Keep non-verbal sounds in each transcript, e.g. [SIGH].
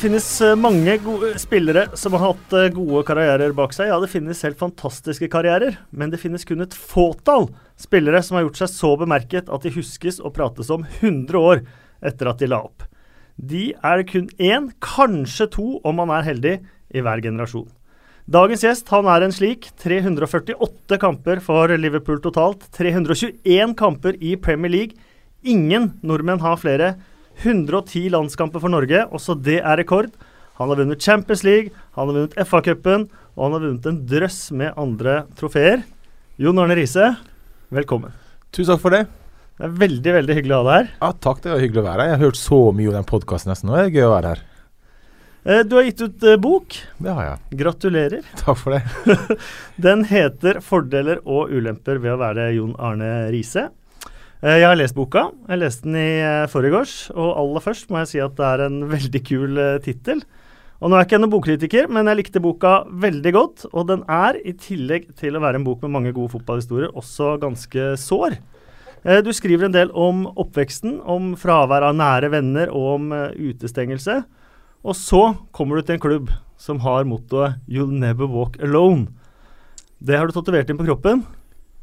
Det finnes eh, mange spillere som har hatt eh, gode karrierer bak seg. Ja, det finnes helt fantastiske karrierer, men det finnes kun et fåtall spillere som har gjort seg så bemerket at de huskes og prates om 100 år etter at de la opp. De er det kun én, kanskje to, om man er heldig, i hver generasjon. Dagens gjest han er en slik. 348 kamper for Liverpool totalt. 321 kamper i Premier League. Ingen nordmenn har flere. 110 landskamper for Norge, også det er rekord. Han har vunnet Champions League, han har vunnet FA-cupen, og han har vunnet en drøss med andre trofeer. Jon Arne Riise, velkommen. Tusen takk for det. Det er veldig veldig hyggelig å ha deg her. Ja, Takk, det var hyggelig å være her. Jeg har hørt så mye om den podkasten nesten, og det er gøy å være her. Eh, du har gitt ut eh, bok. Det har jeg. Gratulerer. [LAUGHS] Takk for det. [LAUGHS] Den heter 'Fordeler og ulemper ved å være Jon Arne Riise'. Eh, jeg har lest boka. Jeg leste den i uh, forgårs. Og aller først må jeg si at det er en [LAUGHS] veldig kul uh, tittel. Og nå er jeg ikke noen bokkritiker, men jeg likte boka veldig godt. Og den er, i tillegg til å være en bok med mange gode fotballhistorier, også ganske sår. Du skriver en del om oppveksten, om fravær av nære venner og om utestengelse. Og så kommer du til en klubb som har mottoet 'You'll never walk alone'. Det har du tatovert inn på kroppen.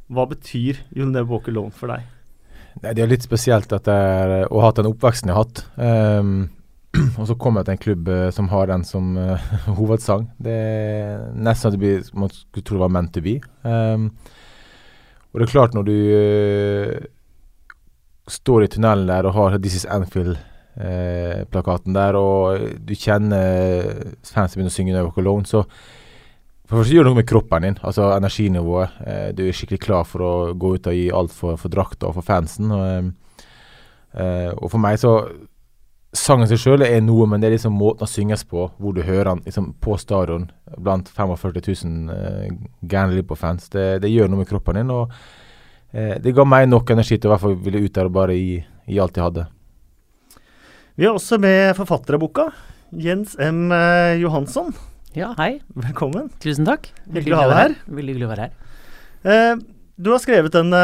Hva betyr 'You'll never walk alone' for deg? Nei, Det er litt spesielt at å ha hatt den oppveksten jeg har hatt. Um, [CLEARS THROAT] og så kommer jeg til en klubb uh, som har den som uh, [LAUGHS] hovedsang. Det er nesten at det blir, man skulle tro det var meant to be. Um, og det er klart, når du uh, står i tunnelen der og har This is Anfield-plakaten der, og du kjenner fansen begynner å synge Walk Alone, så for det gjør noe med kroppen din, altså energinivået. Eh, du er skikkelig klar for å gå ut og gi alt for, for drakta og for fansen. Og, eh, og, for meg så Sangen seg sjøl er noe, men det er liksom måten å synges på, hvor du hører den liksom, på stadion blant 45 000 eh, gærne Liverpool-fans. Det, det, gjør noe med kroppen din. og eh, Det ga meg nok energi til å hvert ville ut der og bare gi, gi alt jeg hadde. Vi har også med forfatter av boka, Jens M. Eh, Johansson. Ja, hei. Velkommen. Tusen takk. Hyggelig å ha deg her. Veldig hyggelig å være her. Eh, du har skrevet denne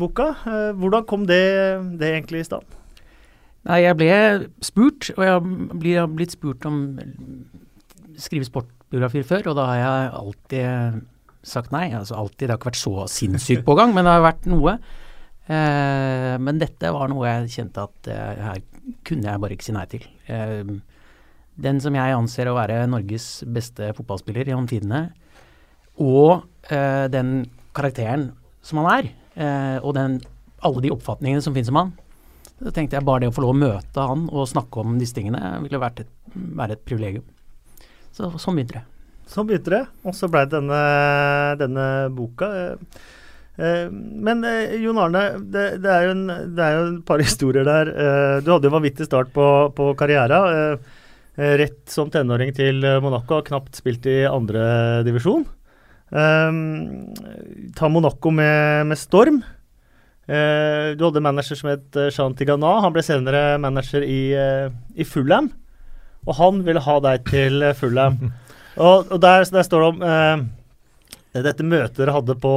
boka. Eh, hvordan kom det, det, egentlig i stand? Nei, Jeg ble spurt, og jeg har blitt spurt om skrive sportbiografier før, og da har jeg alltid sagt nei. Altså alltid, Det har ikke vært så sinnssykt [LAUGHS] på gang, men det har vært noe. Eh, men dette var noe jeg kjente at eh, her kunne jeg bare ikke si nei til. Eh, den som jeg anser å være Norges beste fotballspiller gjennom tidene, og eh, den karakteren som han er, eh, og den, alle de oppfatningene som finnes om han, så tenkte jeg bare det å få lov å møte han og snakke om disse tingene ville vært et, være et privilegium. Så sånn begynte det. Sånn begynte det, og så blei denne, denne boka. Eh, eh men eh, Jon Arne, det, det, er en, det, er jo et par [LAUGHS] historier der. Du hadde jo vanvittig start på, på karrieren. Eh, rett som tenåring til eh, Monaco, har knapt spilt i andredivisjon. Um, ehm, ta Monaco med, med storm. Uh, du hadde manager som het Jean Tigana. Han ble senere manager i, uh, i Fulham. Og han ville ha deg til Fulham. [LAUGHS] og, og der, der, står det om uh, dette møtet dere hadde på,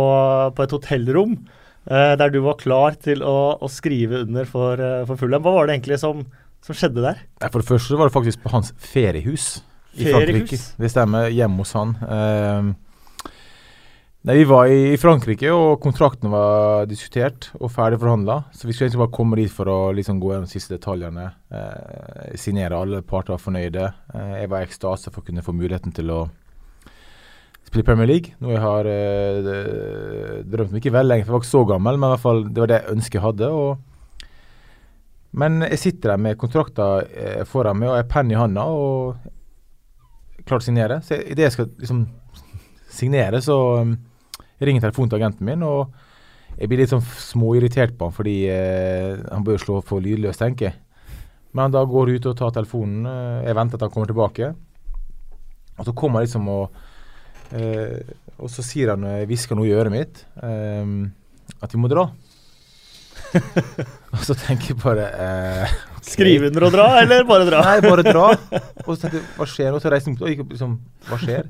på et hotellrom, der du var klar til å, å skrive under for, for Fulham. Hva var det egentlig som som skjedde der? For det første var det faktisk på hans feriehus i Frankrike. Det stemmer. Hjemme hos han. Uh, nei, Vi var i Frankrike, og kontrakten var diskutert og ferdig forhandla. Så vi skulle egentlig bare komme dit for å liksom gå gjennom de siste detaljene. Uh, signere. Alle parter var fornøyde. Uh, jeg var i ekstase for å kunne få muligheten til å spille Premier League. Noe jeg har uh, drømt om ikke veldig lenge, for jeg var ikke så gammel, men i hvert fall det var det ønsket jeg hadde. og men jeg sitter der med kontrakter eh, foran meg og en penn i handa og klar til å signere. Så idet jeg skal liksom signere, så um, ringer telefonen til agenten min. og jeg blir litt sånn småirritert på han, fordi eh, han bør slå for lydløst, tenker jeg. Men da går ut og tar telefonen. Eh, jeg venter at han kommer tilbake. Og så kommer han liksom og Og så sier han, jeg hvisker noe i øret mitt, at vi må dra. [LAUGHS] og så tenker jeg bare eh, okay. Skrive under og dra, eller bare dra? [LAUGHS] Nei, bare dra. Og så tenkte jeg hva skjer nå? Så reiste jeg og gikk liksom Hva skjer?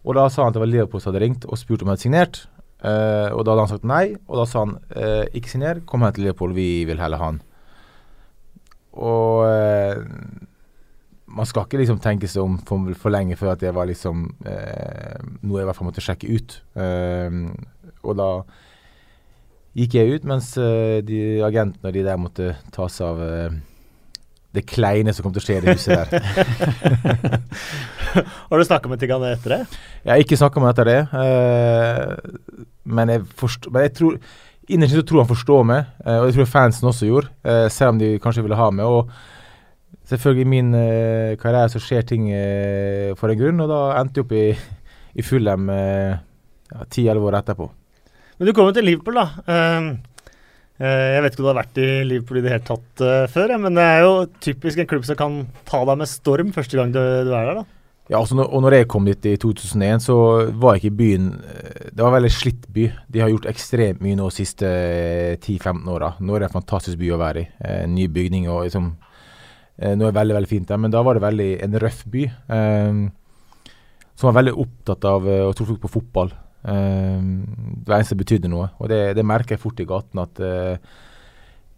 Og da sa han at det var Leopold som hadde ringt og spurt om jeg hadde signert. Eh, og da hadde han sagt nei, og da sa han eh, ikke signer, kom her til Leopold, vi vil heller ha han. Og uh, man skal ikke liksom tenke seg om for, for lenge før at det var liksom eh, noe jeg i hvert fall måtte sjekke ut. Eh, og da gikk jeg ut, mens eh, de agentene og de der måtte ta seg av eh, det kleine som kom til å skje i det huset der. [LAUGHS] har du snakka med Tigane etter det? Jeg har ikke snakka med etter det. Uh, men, jeg forstår, men jeg tror innerst inne tror han forstår meg, og det tror jeg fansen også gjorde, selv om de kanskje ville ha meg. og selvfølgelig i min uh, karriere så skjer ting uh, for en grunn, og da endte jeg opp i, i Fulham ti-elleve uh, år etterpå. Men du kom jo til Liverpool, da. Uh, jeg vet ikke om du har vært i Liverpool i det hele tatt før, men det er jo typisk en klubb som kan ta deg med storm første gang du, er der, da. Ja, altså, og når jeg kom dit i 2001, så var ikke byen Det var en veldig slitt by. De har gjort ekstremt mye nå de siste 10-15 åra. Nå er det en fantastisk by å være i. Eh, ny bygning og liksom Eh, nå er veldig veldig fint der, men da var det veldig en røff by. Eh, som var veldig opptatt av eh, å tro på fotball. Eh, det var eneste som betydde noe. Og det, det, merker jeg fort i gaten at eh,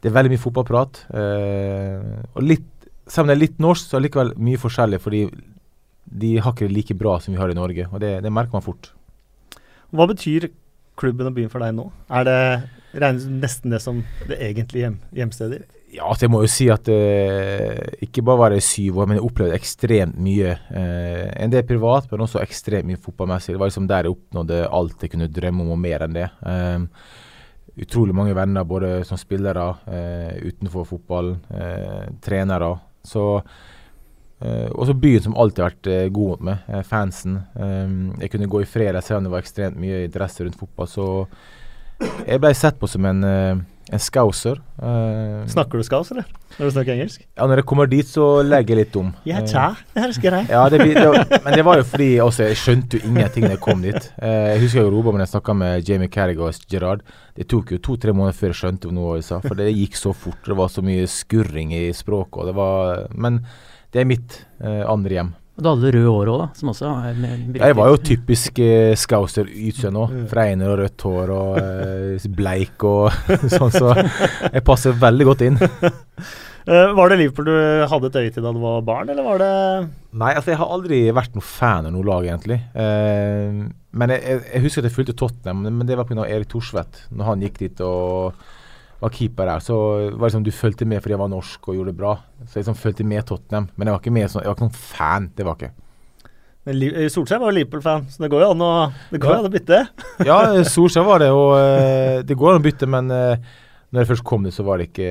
det er veldig mye fotballprat. Eh, og litt, selv om det er litt norsk, så er det likevel mye forskjellig, fordi de har ikke det like bra som vi har i Norge. Og det, det merker man fort. Hva betyr klubben og byen for deg nå? Er det regnes nesten det som det egentlige hjem, hjemstedet ditt? Ja, altså jeg må jo si at eh, ikke bare var det syv år, men jeg opplevde ekstremt mye. Eh, en del privat, men også ekstremt mye fotballmessig. Det var liksom der jeg oppnådde alt jeg kunne drømme om, og mer enn det. Eh, utrolig mange venner, både som spillere, eh, utenfor fotball, eh, trenere. Så eh, også byen som alltid har vært god mot meg, fansen. jeg kunne gå i fred selv om det var ekstremt mye interesse rundt fotball. Så jeg ble sett på som en en scouser. Uh, snakker du skaus, eller? Når du snakker engelsk? Ja, når jeg kommer dit, så legger jeg litt om. Ja, tja, det husker jeg. ja, det, det, men det var jo fordi også, jeg skjønte jo ingenting da jeg kom dit. Uh, jeg husker jeg ropa når jeg snakka med Jamie Carrigan og Gerard. Det tok jo to-tre måneder før jeg skjønte noe jeg sa, for det gikk så fort. Det var så mye skurring i språket. Det var, men det er mitt uh, andre hjem. Og du hadde røde hår òg, da? Som også er med, Jeg var jo typisk eh, scouser-utseende òg. Fregner og rødt hår og eh, bleik og [LAUGHS] sånn, så jeg passer veldig godt inn. Uh, [LAUGHS] var det Liverpool du hadde et øye til da du var barn, eller var det Nei, altså jeg har aldri vært noen fan av noe lag, egentlig. Uh, men jeg, jeg, jeg, husker at jeg fulgte Tottenham, men det var pga. Erik Thorsvedt. Når han gikk dit og var keeper der, så var det liksom du fulgte med fordi jeg var norsk og gjorde det bra. Så jeg liksom fulgte med Tottenham. Men jeg var ikke med jeg var ikke noen fan. Det var ikke. Men eh, Solskjær var Liverpool-fan, så det går jo an å, det går ja. an å bytte? ja, [LAUGHS] Solskjær var det, og uh, det går an å bytte, men uh, når jeg først kom dit, så var det ikke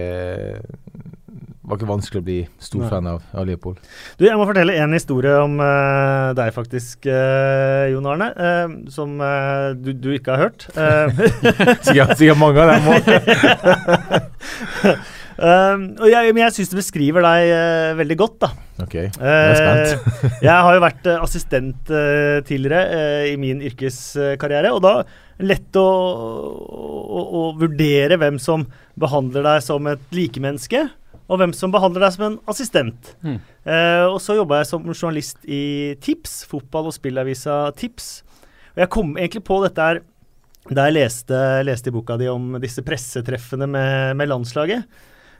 var ikke vanskelig å bli stor fan av, av, Leopold. Du, Jeg må fortelle en historie om uh, deg, faktisk, uh, Jon Arne. Uh, som du, du, ikke har hørt. [LAUGHS] sikkert, sikkert mange av dem òg. [LAUGHS] og jeg, men jeg syns det beskriver deg veldig godt, da. Ok, jeg er spent. [LAUGHS] jeg har jo vært assistent tidligere i min yrkeskarriere, og da lett å, å, å, vurdere hvem som behandler deg som et likemenneske, og hvem som behandler deg som en assistent. Mm. Eh, og så jobba jeg som journalist i Tips, fotball- og spillavisa Tips. Og jeg kom egentlig på dette her da jeg leste, leste i boka di om disse pressetreffene med, med landslaget.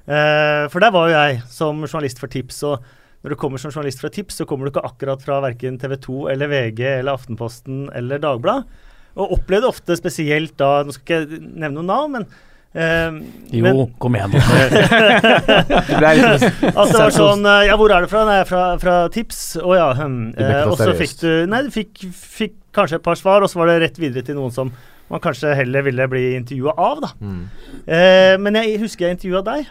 Eh, for der var jo jeg som journalist for Tips. og når du kommer som journalist fra Tips, så kommer du ikke akkurat fra verken TV 2 eller VG eller Aftenposten eller Dagbladet. Og opplevde ofte spesielt da Nå skal ikke jeg nevne noen navn, men Uh, jo, men, kom igjen. [LAUGHS] altså, det var sånn uh, Ja, hvor er du fra? Nei, fra, fra Tips. Å oh, ja. Hm. Uh, og så fikk du Nei, du fikk, fikk, kanskje et par svar, og så var det rett videre til noen som man kanskje heller ville bli intervjua av, da. Mm. Eh, men jeg husker jeg intervjua deg,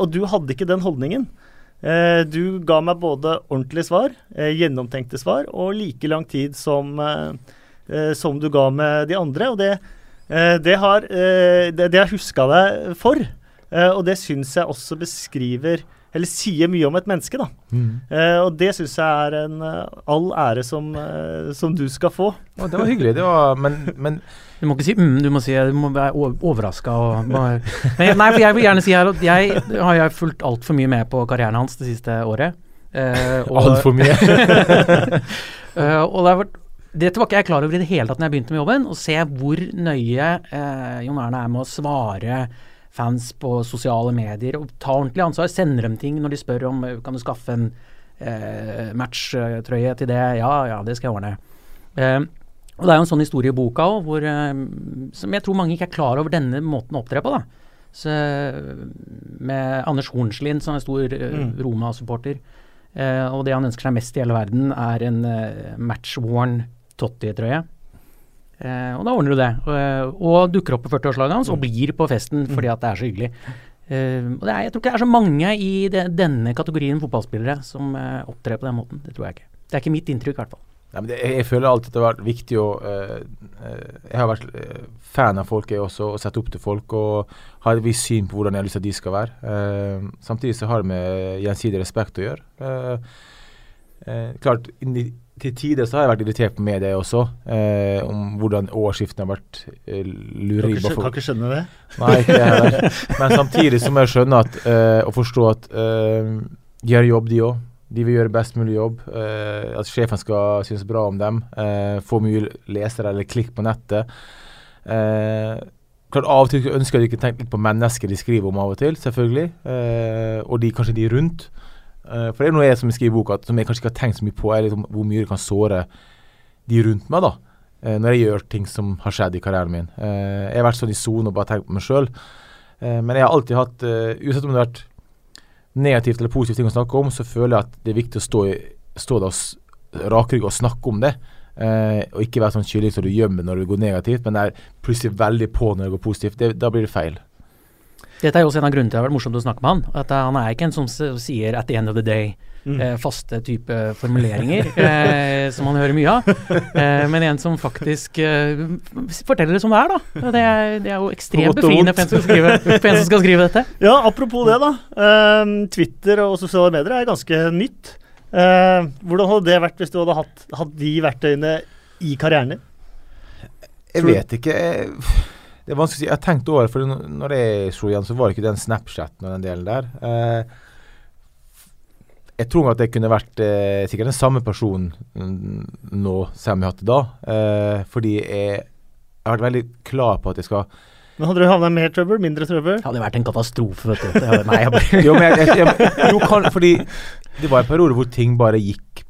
og du hadde ikke den holdningen. du ga meg både ordentlige svar, gjennomtenkte svar, og like lang tid som, som du ga med de andre. og det Eh, det har eh, det, det har huska deg for, eh, og det syns jeg også beskriver eller sier mye om et menneske, da. Mm. Eh, og det syns jeg er en all ære som, som, du skal få. Oh, det var hyggelig, det var Men, men Du må ikke si mm, du må si du må være overraska og bare Nei, for jeg vil gjerne si her at jeg har jeg fulgt altfor mye med på karrieren hans det siste året. Eh, altfor mye? [LAUGHS] og det har vært dette var ikke jeg klar over i det hele tatt når jeg begynte med jobben. Å se hvor nøye eh, Jon Erne er med å svare fans på sosiale medier og ta ordentlig ansvar. Sender dem ting når de spør om kan du skaffe en eh, matchtrøye til det. Ja, ja, det skal jeg ordne. Eh, og Det er jo en sånn historie i boka òg, eh, som jeg tror mange ikke er klar over denne måten å opptre på. da. Så, med Anders Hornslien, som er stor eh, mm. Roma-supporter. Eh, og det han ønsker seg mest i hele verden, er en eh, match-worn Totti-trøye. Eh, og da ordner du det. Og, og dukker opp på 40-årslaget hans og mm. blir på festen mm. fordi at det er så hyggelig. Uh, og er, jeg tror ikke det er så mange i det, denne kategorien fotballspillere som uh, opptrer på den måten. Det tror jeg ikke. Det er ikke mitt inntrykk, i hvert fall. Ja, det, jeg føler alltid at det har vært viktig å uh, Jeg har vært fan av folk, jeg også, og sett opp til folk og har et visst syn på hvordan jeg har lyst til at de skal være. samtidig så har det med gjensidig respekt å gjøre. Klart, til tider så har jeg vært irritert på media også, eh, om hvordan årsskiftene har vært eh, lureri. Kan, kan ikke skjønne det? Nei, ikke heller. [LAUGHS] Men samtidig så må jeg skjønne at, eh, og forstå at eh, de gjør jobb, de òg. De vil gjøre best mulig jobb. Eh, at sjefen skal synes bra om dem. Eh, få mye lesere eller klikk på nettet. Eh, klart Av og til ønsker de ikke tenke litt på mennesker de skriver om av og til, selvfølgelig. og de, kanskje de rundt. Uh, for det er noe jeg som skriver i boka som jeg kanskje ikke har tenkt så mye på, er liksom hvor mye det kan såre de rundt meg. da, uh, Når jeg gjør ting som har skjedd i karrieren min. Uh, jeg har vært sånn i sone og bare tenkt på meg sjøl. men jeg har alltid hatt, uansett om det har vært negativt eller positivt ting å snakke om, så føler jeg at det er viktig å stå, stå der rakrygga og snakke om det. og ikke være sånn kylling som du gjemmer når det går negativt, men er plutselig veldig på når det går positivt. Det, da blir det feil. Dette er jo også en av grunnene til at det har vært morsomt å snakke med han. At Han er ikke en som sier 'at the end of the day' mm. eh, faste type formuleringer, [LAUGHS] eh, som man hører mye av. Eh, men en som faktisk eh, forteller det som det er, da. Det er, det er jo ekstremt befriende for en, som skrive, for en som skal skrive dette. Ja, apropos det, da. Ehm, Twitter og sosiale medier er ganske nytt. Hvordan hadde det vært hvis du hadde hatt, hatt de verktøyene i karrieren din? Jeg vet ikke. Jeg det er vanskelig å si. Jeg har tenkt over for når jeg slo igjen, så var det ikke den Snapchaten og den delen der. Eh, jeg tror at det kunne vært eh, sikkert den samme personen nå som jeg hadde da. Eh, fordi jeg, jeg har vært veldig klar på at jeg skal men Hadde du havna mer trøbbel? Mindre trøbbel? Det hadde vært en katastrofe. vet du. Det nei, jeg bare [LAUGHS] jo, men jeg, jeg, jeg, jo, kan, fordi det var en periode hvor ting bare gikk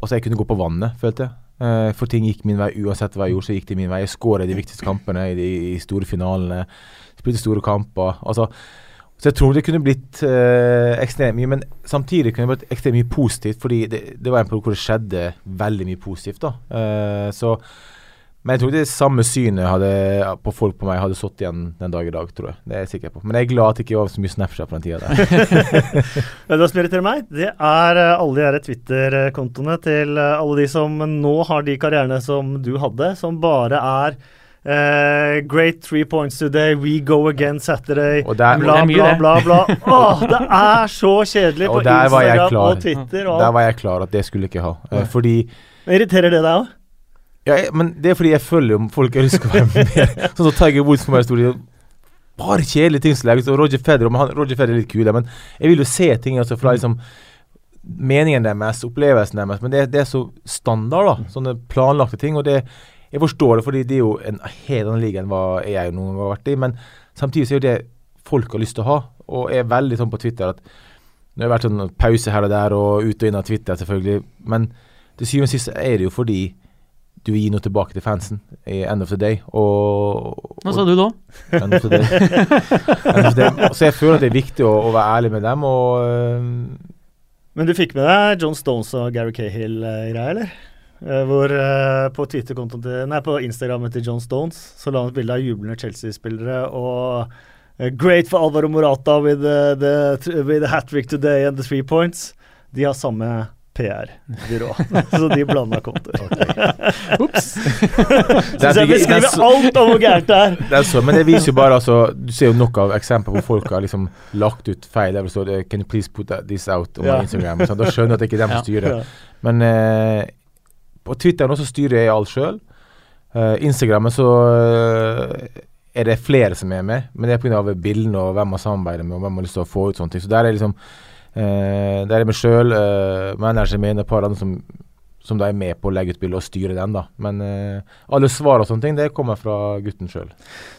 Altså, jeg kunne gå på vannet, følte jeg. Uh, for ting gikk min vei uansett hva jeg gjorde, så gikk det min vei. Jeg skåra de viktigste kampene i de i store finalene. Spilte store kamper. Altså, så jeg tror det kunne blitt uh, ekstremt mye, men samtidig kunne det blitt ekstremt mye positivt. Fordi det, det var en periode hvor det skjedde veldig mye positivt. da. Uh, så men jeg tror det samme synet hadde, på folk på meg hadde stått igjen den dag i dag. tror jeg. Det er jeg sikker på. Men jeg er glad at det ikke var så mye Snapchat på den tida der. det som irriterer meg, det er eh, alle de Twitter-kontoene til eh, alle de som nå har de karrierene som du hadde, som bare er Uh, great three points today, we go again Saturday, der, bla, bla, bla, bla. Åh, det er så kjedelig på Instagram og Twitter. Og der var jeg klar at det skulle ikke ha. Uh, fordi Irriterer det deg òg? Ja, jeg, men det er fordi jeg følger om folk jeg husker å være med. [LAUGHS] sånn som Tiger Woods for meg stod Bare kjedelige ting som legges Og Roger Federer han, Roger Federer er litt kul, men jeg vil jo se ting altså, fra liksom meningen deres, opplevelsen deres. Men det, det, er så standard, da. Sånne planlagte ting. Og det, jeg forstår det, fordi det er jo en helt annen liga enn hva jeg noen gang har vært i. Men samtidig så er jo det folk har lyst til å ha. Og jeg er veldig sånn på Twitter at Nå har jeg vært sånn pause her og der, og ut og inn av Twitter, selvfølgelig. Men til syvende og sist er det jo fordi du gir noe tilbake til fansen i end of the day. Og, Hva sa du da? End of the day. [LAUGHS] end of the day. Så jeg føler at det er viktig å, å være ærlig med dem. Og, uh, Men du fikk med deg John Stones og Gary Cahill-greia, eller? Uh, hvor uh, på til Nei, på Instagrammet til John Stones så la han et bilde av jublende Chelsea-spillere og Great for Alvaro Morata with the, the, with the hat trick today and the three points. De har samme PR-byrå. [LAUGHS] så de blanda kontoer. Ops! [LAUGHS] Så jeg beskriver alt om hvor gærent det er. det er så, men det viser jo bare altså, Du ser jo nok av eksempler hvor folk har liksom lagt ut feil. Det står, Can you please put this out on ja. Instagram? Så da skjønner du at det ikke er dem som styrer. Ja. Men eh, på Twitter nå så styrer jeg alt sjøl. Uh, eh, Instagrammen så uh, er det flere som er med, men det er pga. bildene og hvem man samarbeider med og hvem man har lyst til å få ut sånne ting. Så der er liksom Eh, det er meg sjøl, uh, manageren min og et par andre som, som da er med på å legge ut bilde og styre den. da. Men uh, alle svar og sånne ting, det kommer fra gutten sjøl.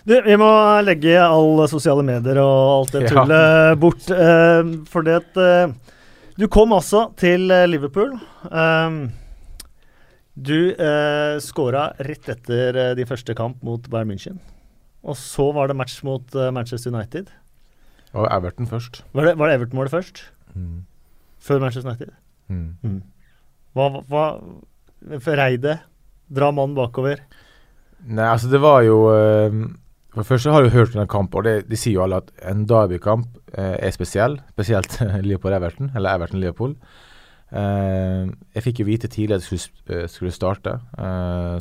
Vi må legge alle sosiale medier og alt det [LAUGHS] tullet ja. bort. Uh, fordi at uh, Du kom altså til eh, Liverpool. Um, du uh, skåra rett etter de første kamp mot Bayern München. Og så var det match mot Manchester United. Og Everton først. Var det, var det Everton-målet først? Mm. Før Manchester United? Mm. Mm. Hva, hva Rei det? Dra mannen bakover? Nei, altså det var jo uh, For det første har du hørt om en kamp, og det, de sier jo alle at en derbykamp uh, er spesiell. Spesielt [LAUGHS] Liverpool-Everton, eller Everton-Liverpool. Uh, jeg fikk jo vite tidlig at jeg skulle, skulle starte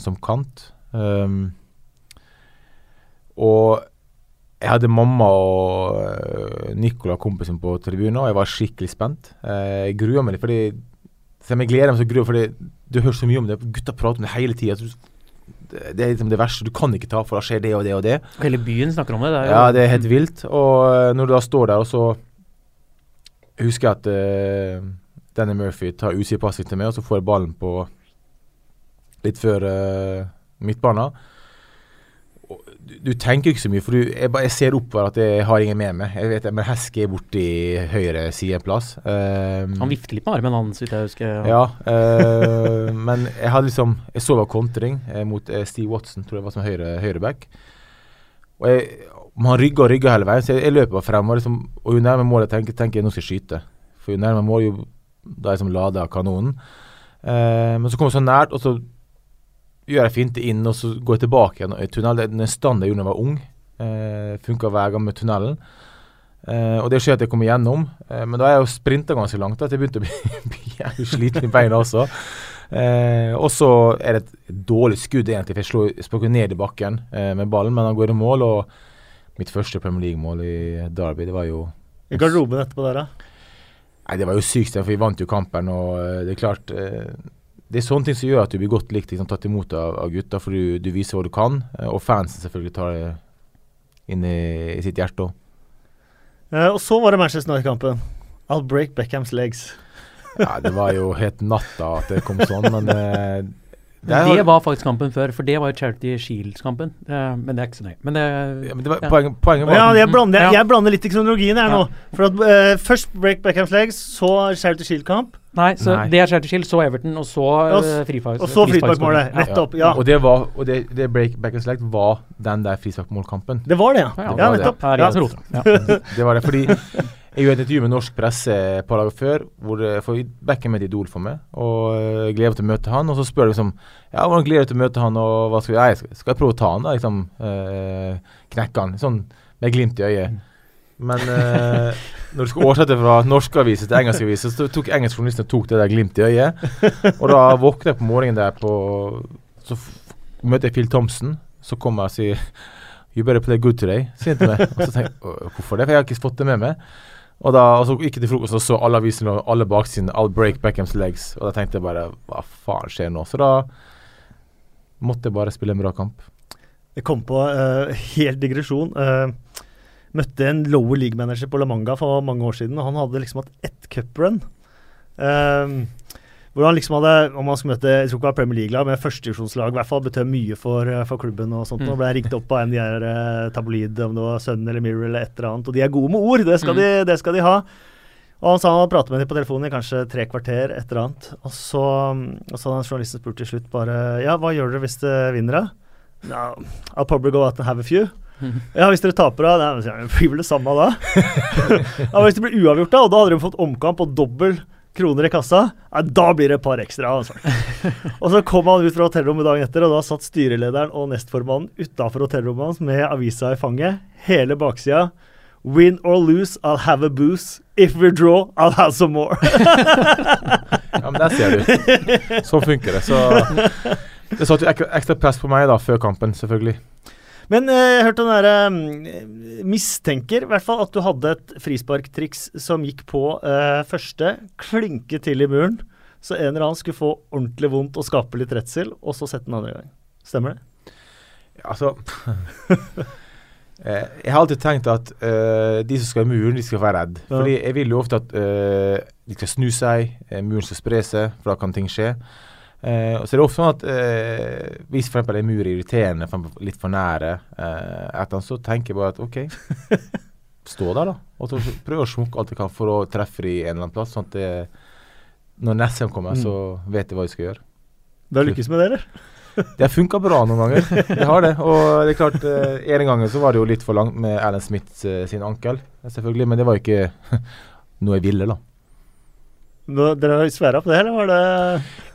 som kant. Um, og jeg hadde mamma og Nicola, kompisen, på tribunen, og jeg var skikkelig spent. jeg grua meg litt, fordi selv om jeg gleder meg så gruer fordi du hører så mye om det. Gutta prater om det hele tida. Det er liksom det verste du kan ikke ta, for da skjer det og det og det. Hele byen snakker om det. det ja, det er helt vilt. Og når du da står der, og så husker jeg at uh, Danny Murphy tar UC-passet til meg, og så får jeg ballen på litt før uh, midtbanen du, tenker ikke så mye, for du, jeg, jeg, ser oppover at jeg har ingen med meg. Jeg vet, Men Heske er borti høyre side en plass. Um, han vifter litt med armen, han, så vidt jeg husker. Ja, uh, [LAUGHS] men jeg hadde liksom Jeg så var kontring eh, mot eh, Steve Watson, tror jeg var som høyre, høyreback. Og jeg, han rygga og rygga hele veien, så jeg, jeg løper bare frem. Og, liksom, og jo nærmere målet tenker, tenker jeg nå skal jeg skyte. For jo nærmere mål, jo da jeg som lader kanonen. Uh, men så kommer jeg så nært, og så gjør jeg finte inn, og så går jeg tilbake igjen i tunnelen. Den standen jeg gjorde da jeg var ung. Eh, Funka hver gang med tunnelen. Eh, og det skjer at jeg kommer gjennom, eh, men da har jeg jo sprinta ganske langt. At jeg begynte å bli, [LAUGHS] bli jævlig sliten i beina også. Eh, og så er det et dårlig skudd, egentlig, for jeg slår, jeg ned i bakken eh, med ballen, men han går i mål. Og mitt første Premier League-mål i Derby, det var jo I garderoben etterpå der, da? Nei, Det var jo sykt, for vi vant jo kampen, og eh, det er klart det er sånne ting som gjør at du blir godt likt liksom, tatt imot av, av gutta, for du, du, viser hva du kan. Eh, og fansen selvfølgelig tar det inn i, i sitt hjerte òg. Uh, og så var det Manchester United-kampen. I'll break Beckhams legs. ja, det var jo helt natta at det kom sånn, men uh, [LAUGHS] det, det, var faktisk kampen før, for det var jo Charity Shields-kampen. Uh, men det er ikke så nøye. Men det, ja, men det var, ja. poenget, poenget var ja, jeg, blander, jeg, jeg, blander, litt i kronologien her nå. For at uh, Først Break Beckhams legs, så Charity Shield-kamp. Nei, så Nei. det er Charity Shield, så Everton, og så uh, frifagsmålet. Og så frisparkmålet. Nettopp. ja. Og det, var, og det, det Break Beckhams legs var den der frisparkmålkampen. Det var det, ja. Ja, nettopp. Det. det var det, fordi jeg gjorde et intervju med norsk presse et par dager før, hvor for Beckham er et idol for meg. Og jeg gleder meg til å møte han. Og så spør jeg liksom Ja, hvordan gleder du til å møte han, og hva skal jeg Skal, skal jeg prøve å ta han, da? Liksom eh, knekke han. Sånn med glimt i øyet. Men eh, når du skal oversette fra norske aviser til engelske aviser, så tok engelskjournalisten tok det der glimt i øyet. Og da våkner jeg på morgenen der på Så møter jeg Phil Thompson, så kommer jeg og sier You better play good today, sier han til meg. Og så tenker jeg hvorfor det? For jeg har ikke fått det med meg. Og da og så gikk jeg til frokost og så alle avisene og alle baksidene. I'll break Beckhams legs. Og da tenkte jeg bare Hva faen skjer nå? Så da måtte jeg bare spille en bra kamp. Jeg kom på uh, helt digresjon. Uh, møtte en lower league-manager på La Manga for mange år siden, og han hadde liksom hatt ett cuprun. Uh, hvor han liksom hadde, om han skulle møte jeg tror ikke det var Premier League-lag, men førstedivisjonslag, i hvert fall betød mye for, eh, for, klubben. og sånt. Mm. Og ble ringt opp av en de her uh, tabloid, om det var Sun eller Mirror eller et eller annet. Og de er gode med ord, det skal, mm. de, det skal de ha. Og han sa han hadde pratet med dem på telefonen i kanskje tre kvarter, et eller annet. Og så, og så hadde journalisten spurt til slutt bare Ja, hva gjør dere hvis det vinner, da? No, I'll probably go out and have a few. [LAUGHS] Ja, hvis dere taper, da? Det blir vel det samme da. [LAUGHS] ja, hvis det blir uavgjort, da, og da hadde de fått omkamp og dobbel kroner i kassa, nei, da blir det et par ekstra. Altså. [LAUGHS] og så kom han ut fra hotellrommet dagen etter, og da satt styrelederen og nestformannen utafor hotellrommet hans med avisa i fanget. Hele baksida. Win or lose, I'll have a booze. If we draw, I'll have some more. [LAUGHS] ja, men der ser du. [LAUGHS] Sånn funker det. Så det jo ekstra press på meg da, før kampen, selvfølgelig. Men eh, jeg hørte den derre um, Mistenker i hvert fall at du hadde et frisparktriks som gikk på uh, første, klinke til i muren, så en eller annen skulle få ordentlig vondt og skape litt redsel, og så sette den andre gang. Stemmer det? Ja, altså [LAUGHS] eh, Jeg har alltid tenkt at uh, de som skal i muren, de skal være redd. Ja. Fordi jeg vil jo ofte at uh, de skal snu seg, muren skal spre seg, for da kan ting skje. Eh, så det er ofte sånn at uh, hvis f.eks. en mur er irriterende, litt for nære, eh, så tenker bare at OK, [LAUGHS] stå der, da. Og så prøve å smukke alt jeg kan for å treffe dem i en eller annen plass. sånn at det, når neste gang kommer, Mm. så vet jeg hva jeg skal gjøre. [LAUGHS] Det har lykkes med det, eller? Det har funka bra noen ganger. Det har det. Og det er klart, uh, en gang så var det jo litt for langt med Erlend Smith sin ankel, selvfølgelig. Men det var jo ikke [LAUGHS] noe jeg ville, da. Nå, dere sværa på det, eller var det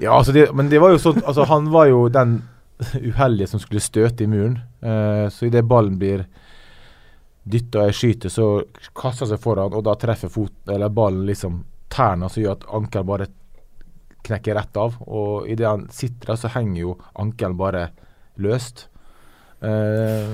Ja, altså det, men det var jo sånn Altså, han var jo den uheldige som skulle støte i muren. Uh, så idet ballen blir dytta og jeg skyter, så kaster han seg foran, og da treffer fot, eller ballen liksom tærne, som gjør at ankelen bare knekker rett av. Og idet han sitter der, så henger jo ankelen bare løst. Eh,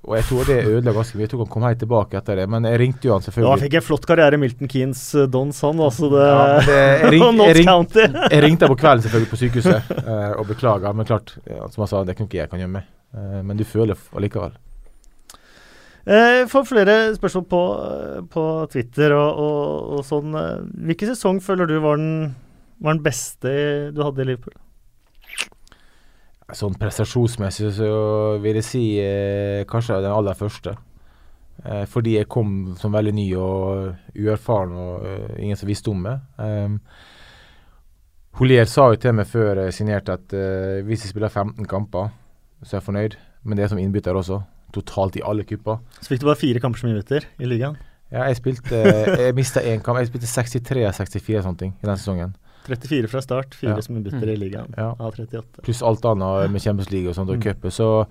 og jeg tror det ødela ganske mye. Jeg tror han kom helt tilbake etter det, men jeg ringte jo han selvfølgelig. Da fikk jeg flott karriere Milton Keanes uh, Dons, han. Altså det, Ja, det, jeg, [LAUGHS] ring, jeg, ring, [LAUGHS] jeg ringte på kvelden selvfølgelig på sykehuset eh, og beklaga. Men klart, ja, som han sa, det kan ikke jeg kan gjøre med. Eh, men du føler allikevel. Jeg får flere spørsmål på, eh, på Twitter og, og, og sånn. eh, Hvilken sesong føler du var den, var den beste du hadde i Liverpool? Sånn prestasjonsmessig så vil jeg si eh, kanskje den aller første. Eh, fordi jeg kom som veldig ny og uerfaren og uh, ingen som visste om meg. Um, Holier sa jo til meg før jeg signerte at eh, hvis jeg spiller 15 kamper, så er jeg fornøyd. Men det er som innbytter også. Totalt i alle kupper. Så fikk du bare fire kamper som innbytter i ligaen. Ja, jeg spilte Jeg mista én kamp. Jeg spilte 63 av 64 sånne ting i den sesongen. 34 fra start, fire Ja. som er bytter i ligaen Ja. av 38. Pluss alt annet med Champions League og sånt og Mm. cuper. Så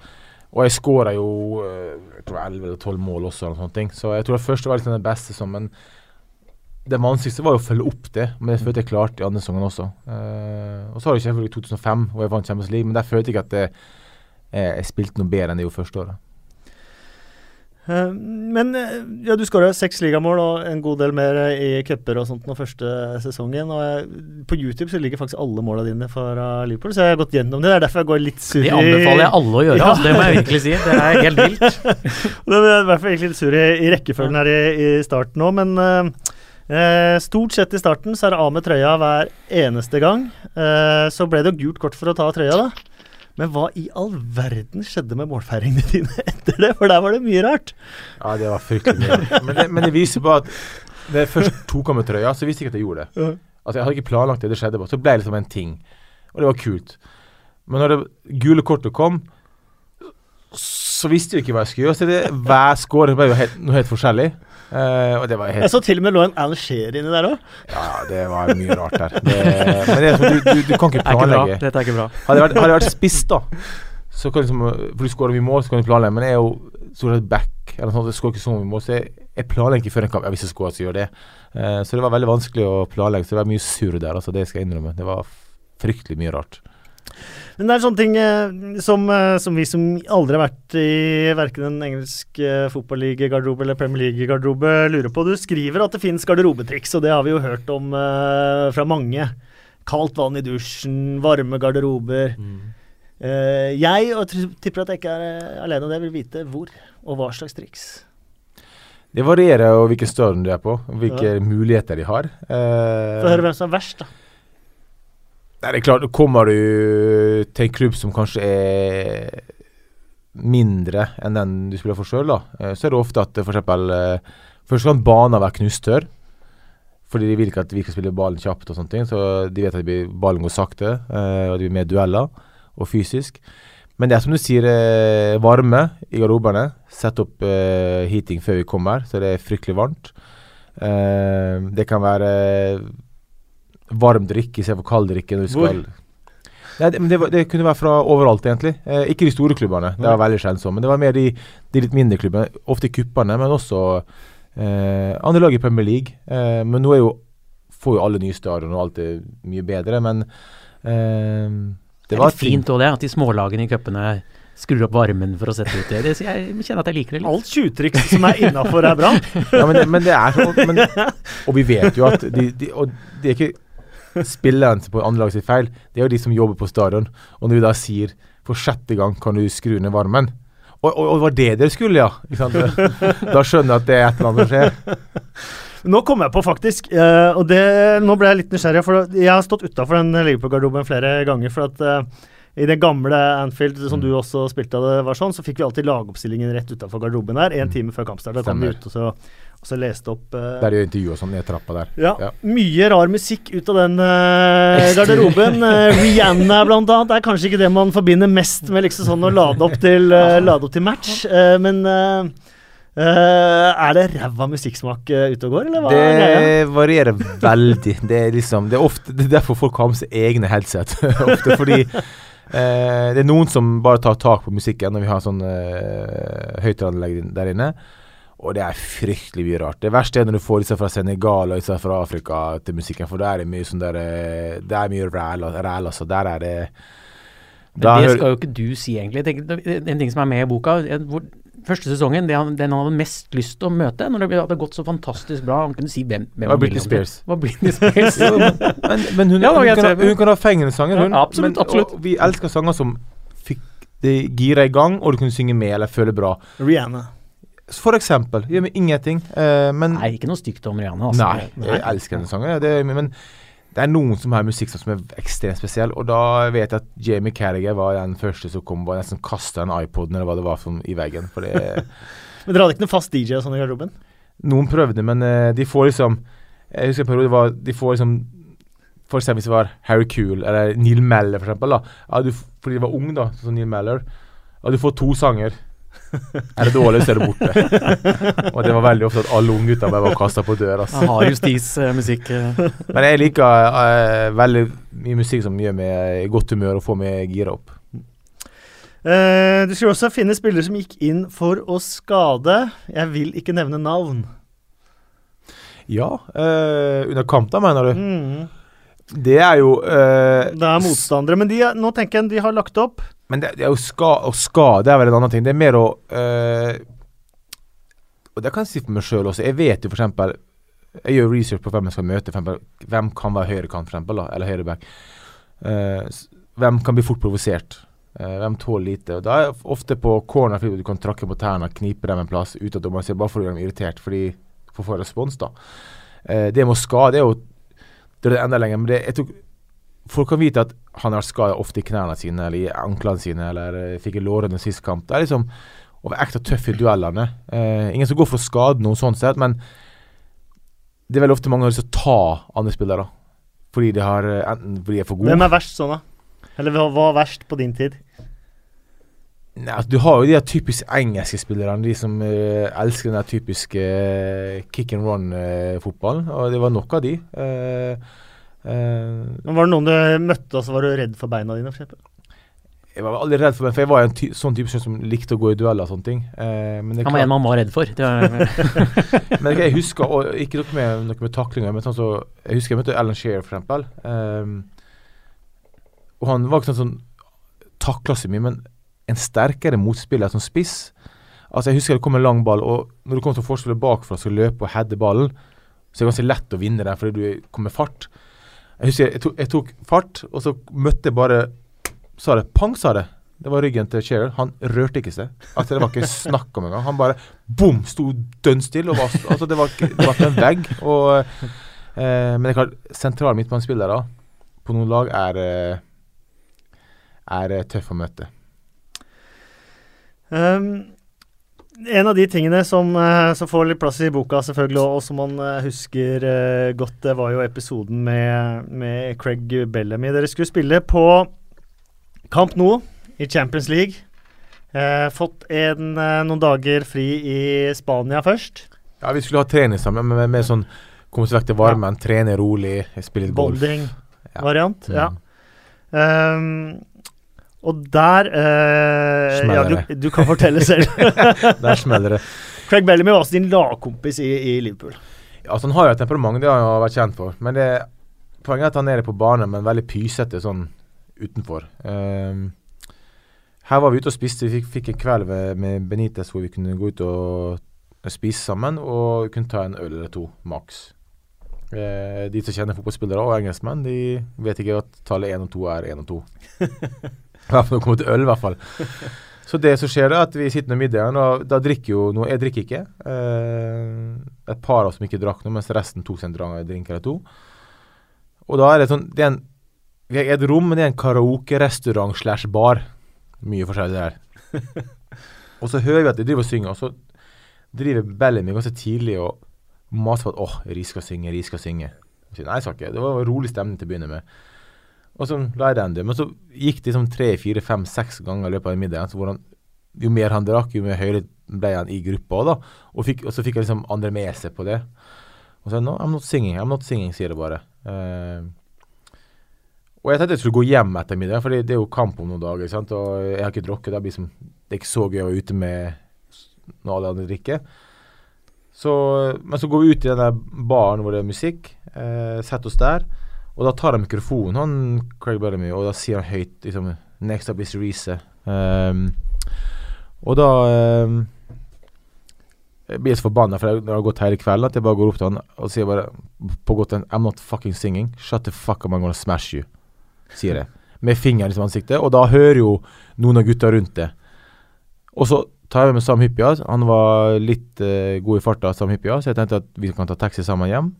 Og jeg skåra jo eh, jeg tror 11 eller 12 mål også, eller sånne ting. så jeg tror det første var liksom det beste Så, Men det vanskeligste var jo å følge opp det, men det følte jeg klarte i andre sesongen også. Uh, og så har jeg selvfølgelig 2005, hvor jeg vant Champions League, men der følte jeg ikke at jeg, eh, jeg spilte noe bedre enn det gjorde første året. Eh, Men eh, ja, du skåra seks ligamål og en god del mer eh, i cuper og sånt den første sesongen. Og jeg, på YouTube så ligger faktisk alle måla dine fra Liverpool, så jeg har gått gjennom det. Det er derfor jeg går litt sur Det anbefaler jeg alle å gjøre, Ja. altså, det må jeg virkelig si. Det er helt vilt. [LAUGHS] Det er i hvert fall egentlig litt sur i, i rekkefølgen her i, i starten òg, men eh, eh, stort sett i starten så er det av med trøya hver eneste gang. Eh, så ble det jo gult kort for å ta trøya, da. Men hva i all verden skjedde med målfeiringene dine [LAUGHS] etter det? For der var det mye rart. Ja, det var fryktelig mye. men, det, men det viser bare at da jeg først tok av meg trøya, så visste jeg ikke at jeg gjorde det. Altså Jeg hadde ikke planlagt det, det skjedde bare. Så ble det liksom en ting. Og det var kult. Men når det gule kortet kom, så visste jeg ikke hva jeg skulle gjøre. Så det, hver score ble jo helt, noe helt forskjellig. Eh, og det var helt... Jeg så til og med lå en Alger inni der òg. Ja, det var mye rart der. Det, men det sånn, du, du, du kan ikke [LAUGHS] planlegge. er ikke. Dette er ikke bra. Hadde jeg vært, hadde jeg vært spiss, da, så kan liksom, for du skårer mye mål, så kan du planlegge. Men jeg er jo stort sett back, eller noe sånt, jeg skårer ikke så mye mål, så jeg, jeg planlegger ikke før en kamp. Ja, hvis jeg skårer, så gjør jeg det. Uh, så det var veldig vanskelig å planlegge. Så det var mye surr der, altså. Det skal jeg innrømme. Det var fryktelig mye rart. Men det er sånne ting eh, som, eh, som vi som aldri har vært i verken en engelsk eh, fotballigagarderobe eller Premier League-garderobe, lurer på. Du skriver at det finnes garderobetriks, og det har vi jo hørt om eh, fra mange. Kaldt vann i dusjen, varme garderober. Eh, jeg, og tipper at jeg ikke er alene om det, vil vite hvor og hva slags triks. Det varierer jo hvilken størrelse du er på, hvilke muligheter de har. Eh, Få høre hvem som er verst, da. Nei, det er klart, Kommer du til en klubb som kanskje er mindre enn den du spiller for sjøl, så er det ofte at f.eks. Uh, først kan banen være knusttørr, Fordi de vil ikke at vi skal spille ballen kjapt, og sånne ting, så de vet at blir, ballen går sakte. eh, og det blir mer dueller og fysisk. Men det er som du sier, eh, varme i garderobene. Sett opp eh, heating før vi kommer, så det er fryktelig varmt. Eh, det kan være varm drikke istedenfor kald drikke. Når du Hvor? skal Nei, det, men det, det kunne være fra overalt, egentlig. Eh, ikke de store klubbene, det var veldig sjelden sånn. Men det var mer de, de litt mindre klubbene. Ofte kuppene, men også eh, andre lag i Premier League. Eh, men nå er jo, får jo alle nye stadion, og alt er mye bedre. Men eh, Det er litt fint òg, det. At de smålagene i cupene skrur opp varmen for å sette ut det. det jeg kjenner at jeg liker det litt. Alt tjuvtriks som er innafor, er bra. [LAUGHS] Ja, men det, men det er sånn. Men, [LAUGHS] og vi vet jo at de, de, Og det er ikke spilleren på andre lag sitt feil, det er jo de som jobber på stadion. Og når vi da sier for sjette gang kan du skru ned varmen Og, og, og det var det dere skulle, ja! [LAUGHS] Da skjønner jeg at det er et eller annet som skjer. Nå kom jeg på, faktisk, Uh, og det, nå ble jeg litt nysgjerrig. For jeg har stått utafor den Liverpool-garderoben flere ganger. For at uh, I det gamle Anfield, som Mm. du også spilte, det var sånn, så fikk vi alltid lagoppstillingen rett utafor garderoben der, en Mm. time før kampstart. Da kom vi ut og så, og så leste opp uh, Der de intervjua sånn ned trappa der. ja, Ja. Mye rar musikk ut av den uh, [LAUGHS] garderoben. Uh, Rihanna blant annet er kanskje ikke det man forbinder mest med liksom sånn å lade opp til, lade opp til match, men er det ræva musikksmak ute og går, eller hva er greia? Det varierer veldig. Det er liksom Det er ofte Det er derfor folk har med seg egne headset. [LAUGHS] ofte fordi det er noen som bare tar tak på musikken når vi har sånn høyttaleranlegg der inne. Og det er fryktelig mye rart. Det verste er når du får disse fra Senegal og disse fra Afrika til musikken, for der er det mye sånn der eh, Det er mye ræl, ræl altså. Der er det Men det skal jo ikke du si, egentlig. Tenker, En ting som er med i boka hvor, Første sesongen, det han, den han hadde mest lyst til å møte, når det hadde gått så fantastisk bra Han kunne si hvem, hvem Det var Britney. Spears. Var Britney Spears. [LAUGHS] men, men hun, Ja, hun, kan, ha- hun kan ha fengende sanger, hun. Ja, absolutt, men, absolutt. Og vi elsker sanger som fikk det gira i gang, og du kunne synge med eller føle bra. Rihanna. For eksempel. Gjør meg ingenting. eh, men Nei, ikke noe stygt om Rihanna. Altså. Nei, jeg elsker denne sangen. Det, men det er noen som har musikk som er ekstremt spesiell, og da vet jeg at Jamie Carriger var den første som kom og nesten kasta en iPod eller hva det var som, i veggen. For det [LAUGHS] Men dere hadde ikke noen fast DJ og sånn i garderoben? Noen prøvde, men eh, de får liksom Jeg husker en periode var De får liksom For eksempel hvis det var Harry Cool eller Neil Meller, for eksempel. Da. Ja, du, fordi de var ung da, sånn som Neil Meller. Ja, du får to sanger. Er det dårlig, så er det borte. [LAUGHS] og det var veldig ofte at alle unggutta bare var kasta på døra. Altså. Han har justismusikk. Men jeg liker uh, veldig mye musikk som gjør meg i godt humør og får meg gira opp. Uh, du skulle også finne spillere som gikk inn for å skade. Jeg vil ikke nevne navn. Ja, uh, under kamp, da, mener du? Mm. Det er jo eh, Det er motstandere, men de, nå tenker jeg de har lagt opp. Men det, det er jo ska, å skade er vel en annen ting. Det er mer å eh, Og det kan jeg si for meg sjøl også. Jeg vet jo eksempel Jeg gjør research på hvem jeg skal møte. Eksempel, hvem kan være høyrekant, eksempel, eller høyreback. Uh, hvem kan bli fort provosert? Uh, hvem tåler lite? Og Da er jeg ofte på corner fordi du kan trakke på tærne, knipe dem en plass uten at dommeren ser, bare for å gjøre dem irritert, fordi for å få respons, da. Uh, det med å skade er jo Det er enda lenger, men det, jeg tror Folk kan vite at han har skada ofte i knærne sine eller i anklene sine, eller eh, fikk i lårene sist kamp. Det er liksom å være ekte tøff i duellene. Eh, ingen som går for å skade noen sånn sett, men det er veldig ofte mange som har lyst til å ta andre spillere. Fordi de har eh, enten fordi de er for gode Hvem er verst sånn, da? Eller hva var verst på din tid? Nei, altså, Du har jo de der typisk engelske spillerne, de som uh, elsker den der typiske uh, kick and run-fotballen. og det var nok av de. Eh, eh, Men Var det noen du møtte, og så var du redd for beina dine? For jeg var aldri redd for meg, for jeg var en ty sånn type som likte å gå i dueller og sånne ting. Eh, men det Han var klart- en man var redd for. Det var, [LAUGHS] Men jeg husker, og ikke noe med, noe med taklinger, men sånn så Jeg husker jeg møtte Alan Shearer, for eksempel. Ehm, og han var ikke sånn som takla så mye, men en sterkere motspiller som spiss. Altså Jeg husker det kom en lang ball, og når du kommer til forsvaret bakfra og skal løpe og heade ballen, så er det ganske lett å vinne den fordi du kommer fart. Jeg husker jeg tok, jeg tok fart, og så møtte jeg bare Sa det pang, sa det. Det var ryggen til Shearer. Han rørte ikke seg. Altså Det var ikke snakk om engang. Han bare bom, sto dønn stille. Altså det var ikke en vegg. Og, eh, men det er klart, sentrale midtbanespillere på noen lag er eh, er eh, tøff å møte. Um, en av de tingene som, eh, som får litt plass i boka, selvfølgelig, og, som man eh, husker eh, godt, det var jo episoden med, med Craig Bellamy. Dere skulle spille på Camp Nou i Champions League. Eh, fått en, noen dager fri i Spania først. Ja, Vi skulle ha trening sammen, med, med, med sånn komme seg vekk til varmen, trene rolig, spille litt golf. Bonding-variant. Mm. Ja. Um, og der eh, Ja, du, du kan fortelle selv. [LAUGHS] Der smeller det. Craig Bellamy var også din lagkompis i, i Liverpool. Altså, han har jo et temperament, det har han jo vært kjent for. Men det, poenget er at han er på banen, men veldig pysete sånn utenfor. Um, her var vi ute og spiste. Vi fikk, fikk en kveld med, med Benitez hvor vi kunne gå ut og spise sammen, og kunne ta en øl eller to, maks. Uh, de som kjenner fotballspillere og engelskmenn, de vet ikke at tallet én og to er én og to. [LAUGHS] Hvert fall når det kommer til øl, i hvert fall. Så det som skjer, er at vi sitter med middagen, og da drikker jo noe Jeg drikker ikke. Eh, et par av oss som ikke drakk noe, mens resten tok seg en drink eller to. Og da er det sånn Det er en Vi har et rom, men det er en karaokerestaurant slash bar. Mye forskjellig der. [LAUGHS] og så hører vi at de driver og synger, og så driver Bellamy ganske tidlig og maser på at åh, Ri skal synge, Ri skal synge. Sier, Nei, jeg ikke. Det var rolig stemning til å begynne med. Og så la den dø. Men så gikk det liksom tre, fire, fem, seks ganger i løpet av middagen. Så hvor jo mer han drakk, jo mer høyere ble han i gruppa. Da. Og, fikk, og så fikk jeg liksom andre med seg på det. Og så no, I'm not singing, I'm not singing, sier det bare. Uh, og jeg tenkte jeg skulle gå hjem etter middagen, for det er jo kamp om noen dager. Sant? Og jeg har ikke drukket. Det, liksom, det er ikke så gøy å være ute med når alle andre drikker. Så, men så går vi ut i den baren hvor det er musikk, Uh, setter oss der. Og da tar han mikrofonen, han Craig Bellamy, og da sier han høyt liksom, Next up is Reece. Um, og da um, jeg blir så forbanna, for det har gått hele kvelden, at jeg bare går opp til han og sier bare på godt en I'm not fucking singing. Shut the fuck up, I'm gonna smash you sier jeg. Med fingeren i ansiktet. Og da hører jo noen av gutta rundt det. Og så tar jeg med Sam Hyppia. Han var litt uh, god i farta, Sam Hyppia, så jeg tenkte at vi kan ta taxi sammen hjem.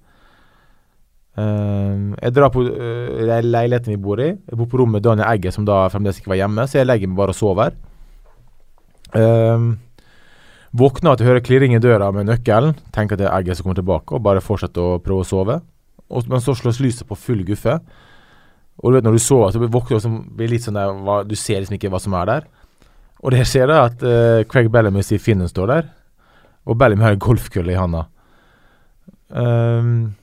Uh, jeg drar på uh, leiligheten vi bor i. Jeg bor på rommet Daniel Egge, som da fremdeles ikke var hjemme, så jeg legger meg bare og sover. Uh, våkner til å høre klirring i døra med nøkkelen. Tenker at det er Egge som kommer tilbake, og bare fortsetter å prøve å sove. Og, men så slås lyset på full guffe. Og du vet når du sover, så våkner du blir litt sånn der hva, Du ser liksom ikke hva som er der. Og det skjer da at uh, Craig Bellamy sier Finnen står der, og Bellamy har en golfkølle i handa. Um,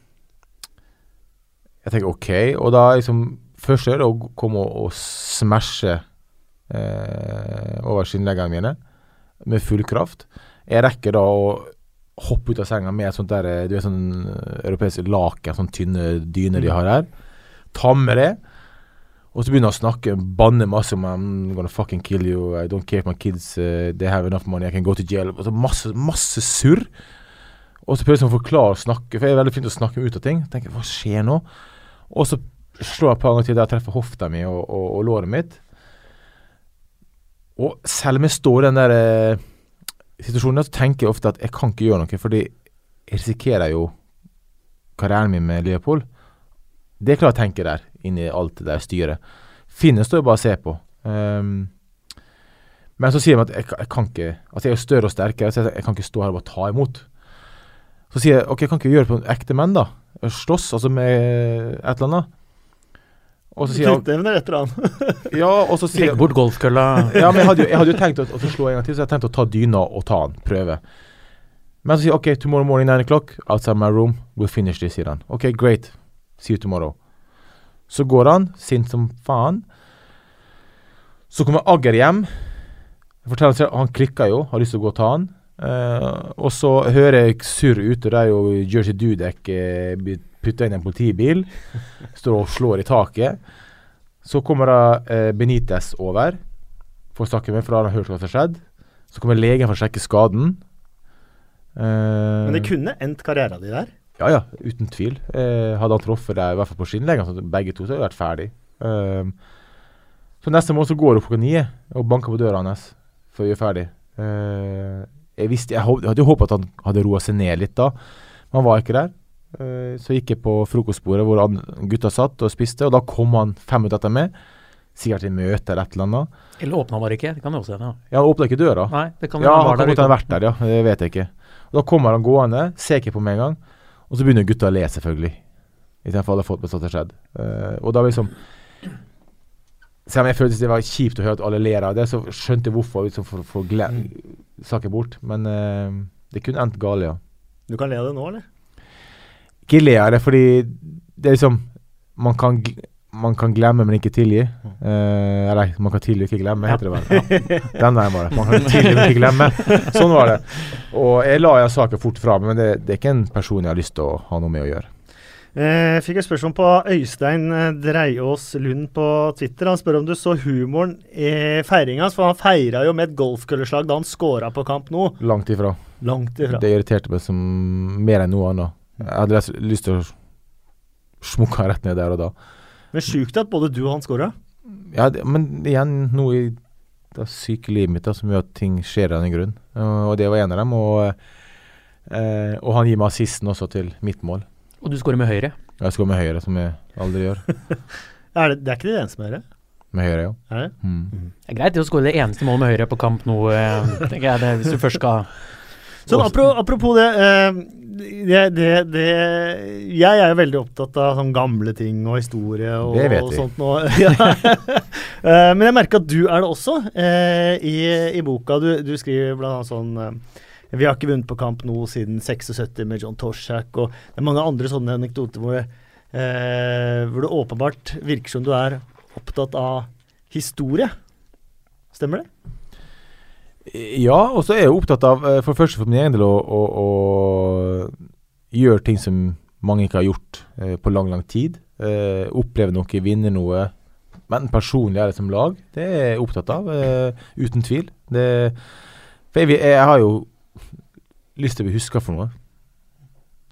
jeg tenker OK, og da liksom Først er det å komme og, og smashe eh, over skinnleggene mine med full kraft. Jeg rekker da å hoppe ut av senga med et sånt der, du vet sånn europeisk laken, sånn tynne dyner de har her. Ta med det. Og så begynner han å snakke, banne masse om I'm gonna fucking kill you, I don't care if my kids uh, they have enough money, I can go to jail. Og så masse, masse surr. Og så prøver jeg å forklare og snakke, for jeg er veldig flink til å snakke ut av ting. tenker, hva skjer nå? Og så slår jeg et par ganger til der jeg treffer hofta mi og, og, og, låret mitt. Og selv om jeg står i den der eh, situasjonen, så tenker jeg ofte at jeg kan ikke gjøre noe, fordi jeg risikerer jo karrieren min med Leopold. Det er klart jeg tenker der, inni alt det der styret. Finnen står jo bare og ser på. Um, men så sier de at jeg, jeg, kan ikke Altså, jeg er større og sterkere, så jeg, jeg, kan ikke stå her og bare ta imot. Så sier jeg ok, jeg kan ikke gjøre det på ekte menn, da. Slåss, altså med et eller annet. Og så sier han eller annet. [LAUGHS] ja, og så sier Legg bort golfkølla. [LAUGHS] ja, men jeg hadde, jo, jeg hadde jo tenkt å, å slå en gang til, så jeg tenkte å ta dyna og ta han, prøve. Men så sier jeg OK, tomorrow morning 9 o'clock, outside my room, we'll finish this, sier han. OK, great. See you tomorrow. Så går han, sint som faen. Så kommer Agger hjem. Jeg forteller Han klikker jo, har lyst til å gå og ta han. Uh, og så hører jeg surr ute. Er jo Jersey Dudek uh, putta inn en politibil. [LAUGHS] Står og slår i taket. Så kommer da uh, Benitez over for å snakke med, for da har han hørt hva som har skjedd. Så kommer legen for å sjekke skaden. Men det kunne endt karrieren din der? Ja, ja, uten tvil. Eh, hadde han truffet deg i hvert fall på skinnleggene, så begge to, så hadde vi vært ferdig. Så neste måned så går hun klokka ni og banker på døra hans før vi er ferdig. Uh, jeg, visste, jeg, hadde jo håpet at han hadde roa seg ned litt da, men han var ikke der. Uh, så gikk jeg på frokostbordet hvor gutta satt og spiste, og da kom han fem minutter etter meg. Sikkert i møte eller et eller annet. Eller åpna bare ikke, det kan jo også hende. Ja, han åpna ikke døra. Nei, det kan ja, han kan godt ha vært der, ja. Det vet jeg ikke. Og da kommer han gående, ser ikke på meg engang. Og så begynner gutta å le, selvfølgelig. Istedenfor hadde fått med at det har skjedd. Uh, og da liksom Selv om jeg følte det var kjipt å høre at alle ler av det, så skjønte jeg hvorfor. Liksom, for å få mm. saken bort. Men uh, det kunne endt galt, ja. Du kan le av det nå, eller? Ikke le av det, fordi det er liksom Man kan man kan glemme, men ikke tilgi. Uh, eller man kan tilgi, ikke glemme, heter det vel. Ja. [LAUGHS] Den veien var det. Man kan tilgi, men ikke glemme. Sånn var det. Og jeg la saken fort fra meg, men det, det, er ikke en person jeg har lyst til å ha noe med å gjøre. Jeg eh, fikk et spørsmål på Øystein Dreiaas Dreiås Lund på Twitter. Han spør om du så humoren i feiringa, for han feira jo med et golfkølleslag da han scora på kamp nå. Langt ifra. Langt ifra. Det irriterte meg som mer enn noe annet. Jeg hadde lyst til å smukke rett ned der og da. Men sjukt at både du og han scora. Ja, det, men igjen noe i det syke livet mitt da, som gjør at ting skjer av en grunn. Og, og det var en av dem. Og, eh, og han gir meg assisten også til mitt mål. Og du skårer med høyre? Jeg skårer med høyre, som jeg aldri gjør. [LAUGHS] Er det, det er ikke det eneste med Høyre? Med høyre, ja. Er det? Mm. Det er greit det å skåre det eneste målet med høyre på kamp nå, eh, tenker jeg, det, hvis du først skal [LAUGHS] Sånn, apro, apropos det, eh, det, det, det Jeg er jo veldig opptatt av sånn gamle ting og historie og, Det vet og sånt. nå. [LAUGHS] ja. Eh, men jeg merker at du er det også eh, i, i boka. Du, du skriver blant annet sånn Vi har ikke vunnet på kamp nå siden 76 med John Torshak, og det er mange andre sånne anekdoter hvor, eh, hvor det åpenbart virker som du er opptatt av historie. Stemmer det? Ja, og så er jeg opptatt av, eh, for det første for min egen del, å, å, å gjøre ting som mange ikke har gjort eh, på lang, lang tid. Eh, oppleve noe, vinne noe. Men personlig eller som lag, det er jeg opptatt av. Eh, uten tvil. Det, for jeg, jeg har jo lyst til å bli huska for noe.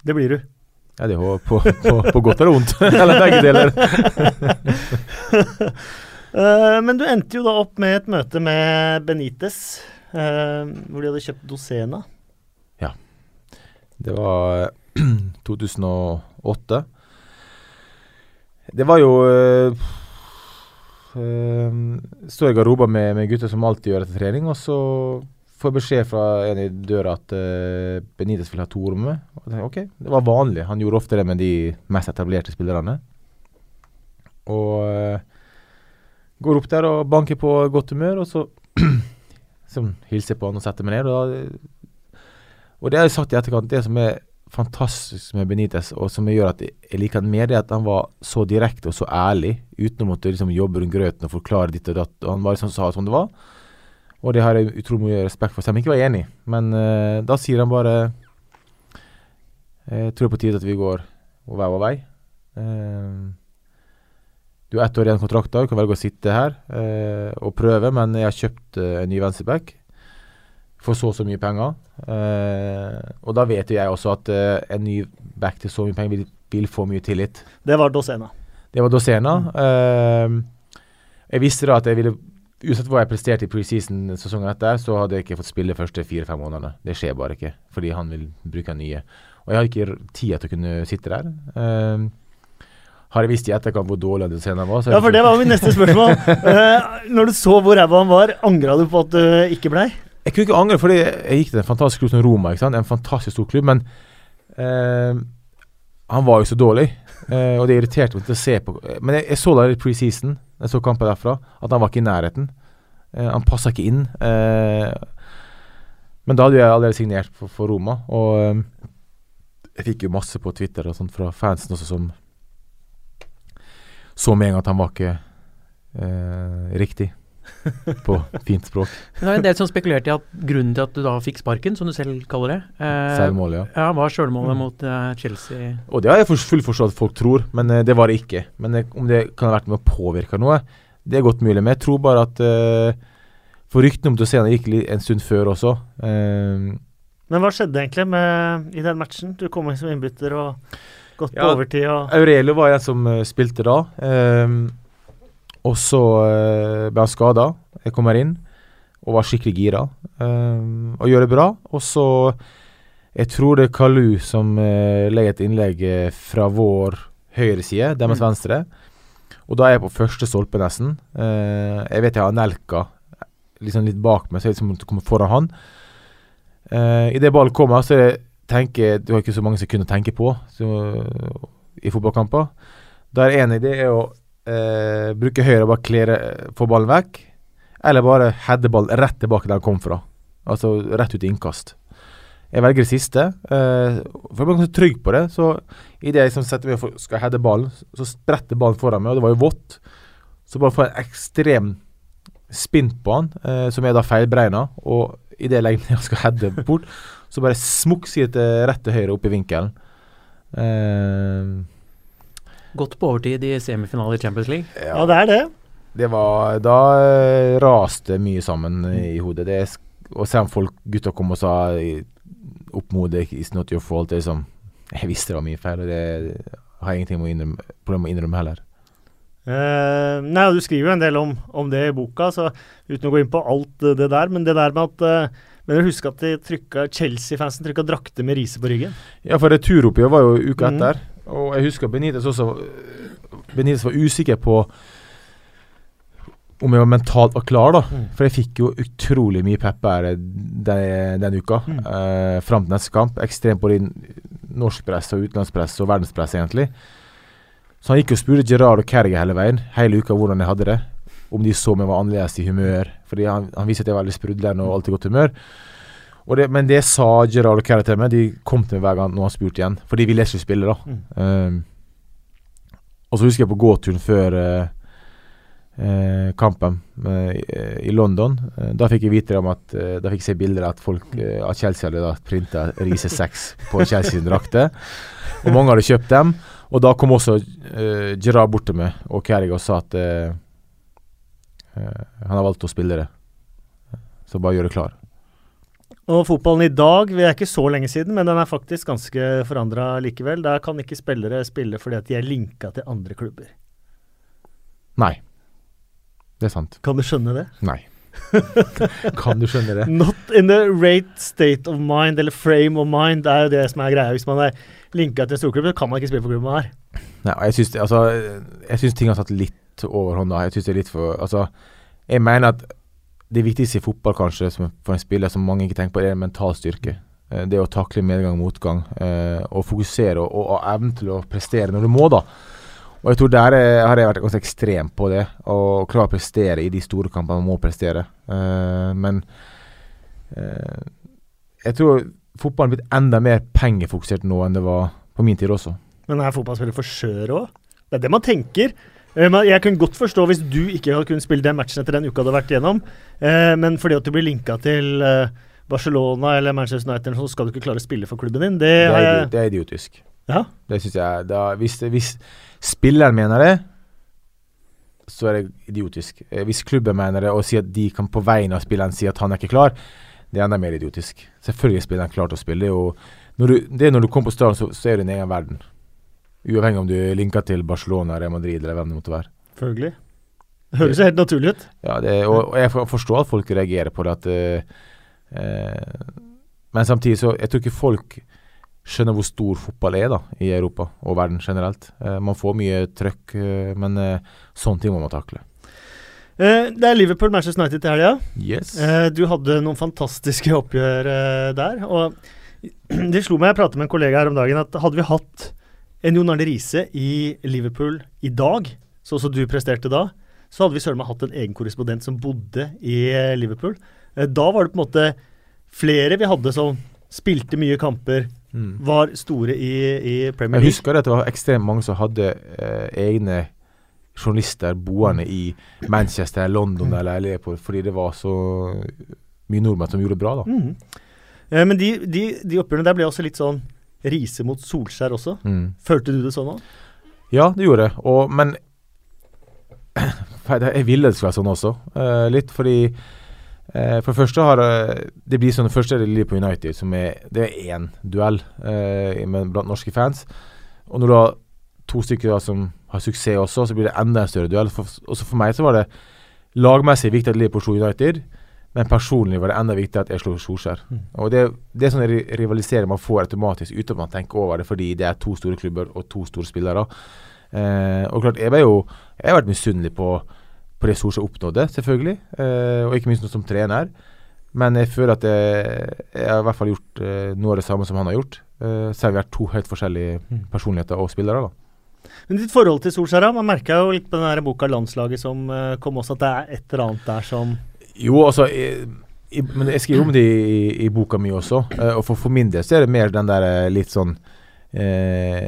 Det blir du. Ja, det er på, på, på godt eller vondt. [LAUGHS] [LAUGHS] eller begge deler. uh, [LAUGHS] men du endte jo da opp med et møte med Benitez, uh, hvor de hadde kjøpt Dosena. Det var eh, [CLEARS THROAT] 2008. Det var jo uh, Står i garderoben med, med gutter som alltid gjør etter trening, og så får beskjed fra en i døra at uh, Benitez vil ha to rom med. Og tenker, ok, Det var vanlig. Han gjorde ofte det med de mest etablerte spillerne. Og uh, går opp der og banker på godt humør, og så [CLEARS THROAT] som hilser på han og setter meg ned. Og da og det har jeg sagt i etterkant, det som er fantastisk med Benitez, og som gjør at jeg liker han mer, det at han var så direkte og så ærlig, uten å måtte liksom jobbe rundt grøten og forklare ditt og datt. Og han bare liksom sa som det var. Og det har jeg utrolig mye respekt for, selv om jeg ikke var enig. Men uh, da sier han bare Jeg tror det er på tide at vi går hver vår vei. Uh, du har ett år igjen av kontrakten, du kan velge å sitte her uh, og prøve, men jeg har kjøpt eh, en ny venstreback for så og så mye penger. Eh, og da vet jo jeg også at eh, en ny back til så mye penger vil, vil få mye tillit. Det var Dosena. Det var Dosena. Eh, jeg visste da at jeg ville Uansett hva jeg presterte i preseason sesongen etter, så hadde jeg ikke fått spille de første fire-fem månedene. Det skjer bare ikke, fordi han vil bruke en nye. Og jeg har ikke tid til å kunne sitte der. Um, har jeg visst i etterkant hvor dårlig Dosena var så Ja, for det var mitt neste spørsmål. uh, [LAUGHS] når du så hvor ræva han var, angra du på at du ikke blei? Jeg kunne ikke angre, fordi jeg gikk til en fantastisk klubb som Roma. En fantastisk stor klubb, men uh, han var jo så dårlig. Eh, og det irriterte meg til å se på. Men jeg, jeg så da i preseason, jeg så kampen derfra, at han var ikke i nærheten. Eh, han passa ikke inn. Eh, men da hadde jeg allerede signert for, for Roma, og eh, jeg fikk jo masse på Twitter og sånt fra fansen også som så med en gang at han var ikke eh, riktig på fint språk. Det er en del som spekulerte i at grunnen til at du da fikk sparken, som du selv kaller det, eh, Selvmål, ja. ja, var sjølmålet Mm. mot eh, Chelsea. Og det har jeg for- full forstått at folk tror, men eh, det var det ikke. Men eh, om det kan ha vært med å påvirke noe, det er godt mulig. Men jeg tror bare at uh, For ryktene om Dosena gikk en stund før også. Eh, Men hva skjedde egentlig med, i den matchen? Du kom inn som innbytter og gått på Ja, overtid og Aurelio var en som eh, spilte da. eh, og så eh, ble han skada. Jeg kommer inn og var skikkelig gira Um, og gjør det bra. Og så Jeg tror det er Kalu som uh, legger et innlegg eh, fra vår høyre side, deres Mm. venstre. Og da er jeg på første stolpe, nesten. Uh, jeg vet jeg har Nelka liksom litt bak meg, så jeg liksom kommer foran han. Uh, Idet ballen kommer, så det tenker jeg Du har ikke så mange sekunder å tenke på så, i fotballkamper. Da er en idé er å eh, bruke høyre og bare klere, få ballen vekk. Eller bare heade ballen rett tilbake der den kom fra. Altså rett ut i innkast. Jeg velger det siste, eh, for jeg blir ganske trygg på det. Så idet jeg liksom setter meg og skal heade ballen, så spretter ballen foran meg, og det var jo vått. Så bare får jeg en ekstrem spinn på han, eh, som er da feilberegna. Og idet jeg legger meg ned og skal heade bort, så bare smukk sier det rett til høyre opp i vinkelen. Eh, Gått på overtid i semifinale i Champions League. Ja, det er det. Det var Da eh, raste mye sammen i hodet. Det og selv om folk, gutta kom og sa i- oppmodet It's not your fault. Det er liksom Jeg visste det var mye feil, og det har jeg ingenting med å innrømme, problem med å innrømme heller. Uh, nei, Du skriver jo en del om, om det i boka, så uten å gå inn på alt eh, det der. Men det der med at uh, Men dere husker at Chelsea-fansen trykka drakter med riise på ryggen? Ja, for returoppgjøret var jo uka etter. etter. Og jeg husker Benitez også Benitez var usikker på om jeg var mentalt var klar, da. Mm. For jeg fikk jo utrolig mye pepper den, den uka. Mm. Eh, fram til neste kamp. Ekstremt både norsk press og utenlandspress og verdenspress, egentlig. Så han gikk og spurte Gerard og Kerriger hele veien, hele uka hvordan jeg hadde det. Om de så meg var annerledes i humør. Fordi han, han visste at jeg var veldig sprudlende og alltid godt humør. Det, men det sa Gerard og Kerry til meg. De kom til meg hver gang når han spurte igjen. For de ville ikke spille, da. Mm. Um, og så husker jeg på gåturen før uh, uh, kampen uh, i London. Da fikk jeg vite om at Da fikk jeg se bilder av at folk av Chelsea hadde printa Riise 6 på Chelsea sine drakter. Og mange hadde kjøpt dem. Og da kom også uh, Gerard bort til meg og Kerry og sa at han har valgt å spille det. Så bare gjør det klar. Og fotballen i dag, vi er ikke så lenge siden, men den er faktisk ganske forandra likevel. Der kan ikke spillere spille fordi at de er linka til andre klubber. Nei. Det er sant. Kan du skjønne det? Nei. [LAUGHS] kan du skjønne det? Not in the right state of mind, eller frame of mind. Det er jo det som er greia. Hvis man er linka til en storklubb, kan man ikke spille for klubben man er. Nei, jeg syns, altså, syns ting har tatt litt overhånd. da. Jeg synes det er litt for Altså, jeg mener at det viktigste i fotball kanskje for en spiller som mange ikke tenker på, er mental styrke. Eh, Det å takle medgang og motgang. eh, Og fokusere og, og, og evne til å prestere når du må, da. Og jeg tror der er, har jeg vært ganske ekstrem på det. å klare å prestere i de store kampene man må prestere. Eh, men eh, jeg tror fotballen er blitt enda mer pengefokusert nå enn det var på min tid også. Men er fotballspillere for skjøre òg? Det er det man tenker. Eh, men Jeg kunne godt forstå hvis du ikke hadde kunnet spille den matchen etter den uka du hadde vært igjennom, eh, men fordi at du blir linka til eh, Barcelona eller Manchester United, så skal du ikke klare å spille for klubben din. Det, Det er, det er idiotisk. Ja. Det syns jeg da, hvis, hvis spilleren mener det, så er det idiotisk. Hvis klubben mener det, og sier at de kan på vegne av spilleren si at han er ikke klar, det er enda mer idiotisk. Selvfølgelig er spilleren klar til å spille. Jo, når du, det er når du kommer på stadion, så, så er det din egen verden. Uavhengig om du linker til Barcelona, Real Madrid eller hvem det måtte være. Følgelig. Det høres helt naturlig ut. Ja, det, og, og jeg forstår at folk reagerer på det. At, eh, eh, men samtidig så Jeg tror ikke folk skjønner hvor stor fotball er da i Europa og verden generelt. Eh, man får mye trøkk, eh, men eh, sånne ting må man takle. Eh, det er Liverpool-Manchester United til helga. Yes. Du hadde noen fantastiske oppgjør der. Og [CLEARS THROAT] det slo meg, jeg pratet med en kollega her om dagen, at hadde vi hatt en Jon Arne Riise i Liverpool i dag, sånn som du presterte da, så hadde vi søren meg hatt en egen korrespondent som bodde i eh, Liverpool. Eh, da var det på en måte flere vi hadde som spilte mye kamper, Mm. var store i, i Premier Jeg League. husker at det var ekstremt mange som hadde eh, egne journalister boende i Manchester, London Mm. eller Liverpool, fordi det var så mye nordmenn som gjorde det bra. da. Mm. Eh, men de, de, de oppgjørene der ble også litt sånn Riise mot Solskjær også. Mm. Følte du det sånn òg? Ja, det gjorde jeg. Og, men [CLEARS THROAT] Jeg ville det skulle være sånn også. Uh, litt fordi uh, For det første har uh, det blir sånn Først er det Liverpool United, som er Det er én duell med, blant norske fans. Og når du har to stykker da, som har suksess også, så blir det enda en større duell. For, også for meg så var det lagmessig viktig at Liverpool slo United, men personlig var det enda viktigere at jeg slo Solskjær. Mm. Og det, det er sånn ri- rivalisering man får automatisk uten at man tenker over det, fordi det er to store klubber og to store spillere. Eh, og klart, jeg ble jo Jeg har vært misunnelig på, på det Solskjær oppnådde, selvfølgelig. Eh, og ikke minst som trener. Men jeg føler at jeg, jeg har i hvert fall gjort eh, noe av det samme som han har gjort. Eh, selv om vi er to helt forskjellige Mm. personligheter og spillere. da. Men ditt forhold til Solskjær. Man merka jo litt på den boka 'Landslaget' som eh, kom også, at det er et eller annet der som Jo, altså jeg, jeg, Men jeg skriver om det i, i boka mi også. eh, og for, for min del så er det mer den der eh, litt sånn eh,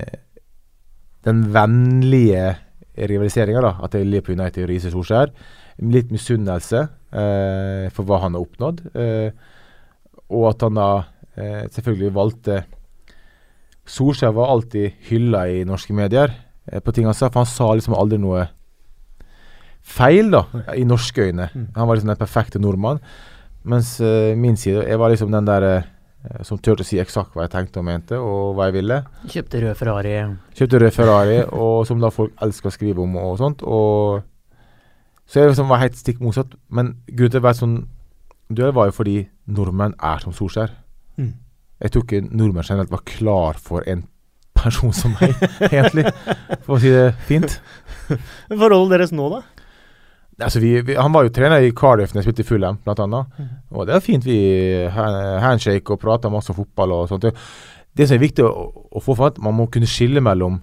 Den vennlige rivaliseringa, da. At det er på United og Riise Solskjær. Litt misunnelse eh, for hva han har oppnådd. Eh, og at han da eh, selvfølgelig valgte Solskjær var alltid hylla i norske medier på ting han sa, for han sa liksom aldri noe feil, da, i norske øyne. Mm. Han var liksom den perfekte nordmann. Mens uh, min side, jeg var liksom den der uh, som turte å si eksakt hva jeg tenkte og mente, og hva jeg ville. Kjøpte rød Ferrari. Kjøpte rød Ferrari, og som da folk elsker å skrive om og sånt. Og så jeg liksom var helt stikk motsatt. Men grunnen til å være sånn duell var jo fordi nordmenn er som Solskjær. Mm. Jeg tror ikke nordmenn generelt var klar for en person som meg, [LAUGHS] egentlig, for å si det fint. [LAUGHS] Forholdet deres nå, da? Altså, vi, vi, han var jo trener i Cardiff da jeg spilte i Fulham, annet. Mhm. Og det er fint vi handshake og prater masse om fotball og sånt. Det som er viktig å, å få fram, man må kunne skille mellom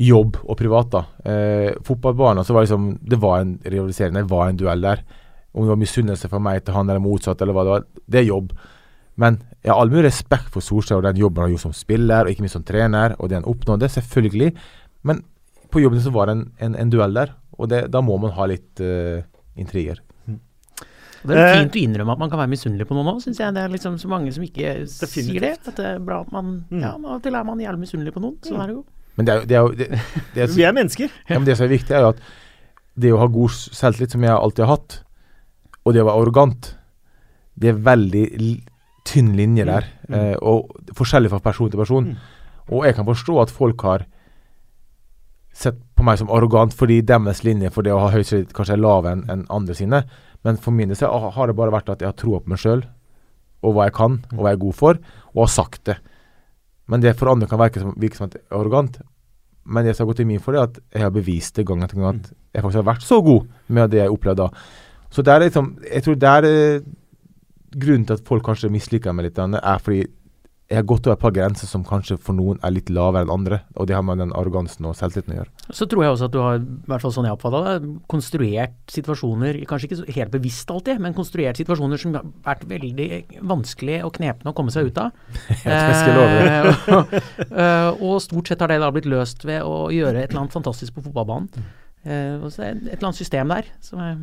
jobb og privat. da. Eh, fotballbanen så var liksom, det var en rivalisering, det var en duell der. Om det var misunnelse fra meg til han eller motsatt, eller hva det var. Det er jobb. Men jeg har all mulig respekt for Solskjær og den jobben han har gjort som spiller, og ikke minst som trener, og det han oppnådde, selvfølgelig. Men på jobben så var det en, en, en duell der, og det, da må man ha litt uh, intriger. Det er Eh, fint å innrømme at man kan være misunnelig på noen òg, syns jeg. Det er liksom så mange som ikke Definitivt. sier det. At det er bra at man Mm. Ja, av og til er man jævlig misunnelig på noen. Sånn er det jo. Men det er det, er jo- det, det, er- [LAUGHS] Vi er mennesker. ja, men det som er viktig, er jo at det å ha god selvtillit, som jeg alltid har hatt, og det å være arrogant, det er veldig tynn linje der. Mm. Eh, og forskjellig fra person til person. Mm. Og jeg kan forstå at folk har sett på meg som arrogant fordi deres linje for det å ha høy selvtillit kanskje er lavere enn en andre sine. Men for min del har det bare vært at jeg har troa på meg sjøl, og hva jeg kan, og hva jeg er god for, og har sagt det. Men det for andre kan virke som, virke som arrogant. Men det som har gått i min for, det er at jeg har bevist det gang etter gang at jeg faktisk har vært så god med det jeg opplevde da. Så det er liksom, jeg tror det er eh, grunnen til at folk kanskje misliker meg litt, er fordi jeg har gått over et par grenser som kanskje for noen er litt lavere enn andre. Og det har med den arrogansen og selvtilliten å gjøre. Så tror jeg også at du har, i hvert fall sånn jeg oppfatta det, konstruert situasjoner, kanskje ikke helt bevisst alltid, men konstruert situasjoner som har vært veldig vanskelig og knepne å komme seg ut av. [LAUGHS] Jeg skal love det. Eh, og, eh, og stort sett har det da blitt løst ved å gjøre et eller annet fantastisk på fotballbanen. Eh, og så er et eller annet system der som er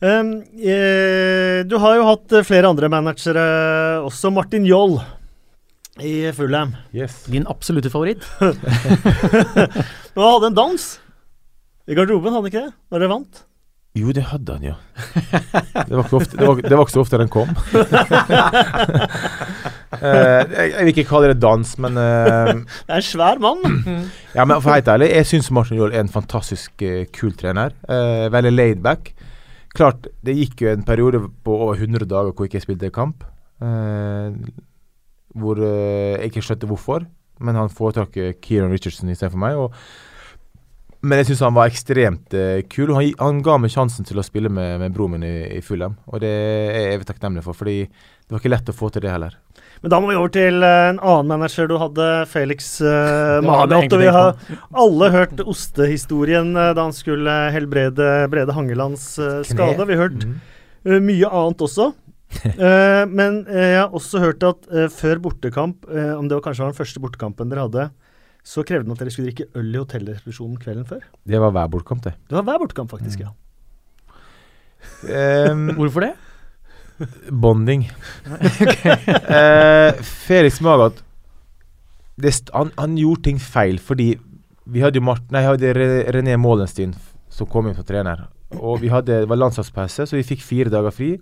Um, eh, du har jo hatt flere andre managere også. Martin Joll i Fulham. Yes. din absolutte favoritt. [LAUGHS] Men han hadde en dans i garderoben, hadde han ikke det? Når dere vant? Jo, det hadde han, ja. Det var ikke, ofte, det var, det var ikke så ofte den kom. uh, [LAUGHS] jeg, jeg vil ikke kalle det dans, men uh, Det er en svær mann. [CLEARS THROAT] Ja, men for helt ærlig, jeg syns Martin Joll er en fantastisk uh, kul trener. Veldig laidback. Klart, det gikk jo en periode på over 100 dager hvor jeg ikke spilte kamp. Eh, hvor eh, jeg ikke skjønte hvorfor, men han foretrakk Kieran Richardson istedenfor meg. Og, men jeg syns han var ekstremt uh, kul. Han, han ga meg sjansen til å spille med, med broren min i, i Fulham, og det er jeg evig takknemlig for, fordi det var ikke lett å få til det heller. Men da må vi over til eh, en annen manager du hadde, Felix [LAUGHS] uh, Og vi har alle hørt ostehistorien uh, da han skulle helbrede Brede Hangelands skade. Vi har hørt eh, mye annet også. [LAUGHS] Eh, men uh, jeg har også hørt at uh, før bortekamp, om det var kanskje var den første bortekampen dere hadde, så krevde den at dere skulle drikke øl i hotellresepsjonen kvelden før. Det var hver bortekamp, det. Det var hver bortekamp, faktisk. ja. Um, [LAUGHS] Hvorfor det? Bonding. [LAUGHS] eh, Felix Magath han, han gjorde ting feil fordi vi hadde jo Martin, nei, hadde René Målenstien som kom inn som trener. Og vi hadde, det var landslagspause, så vi fikk fire dager fri.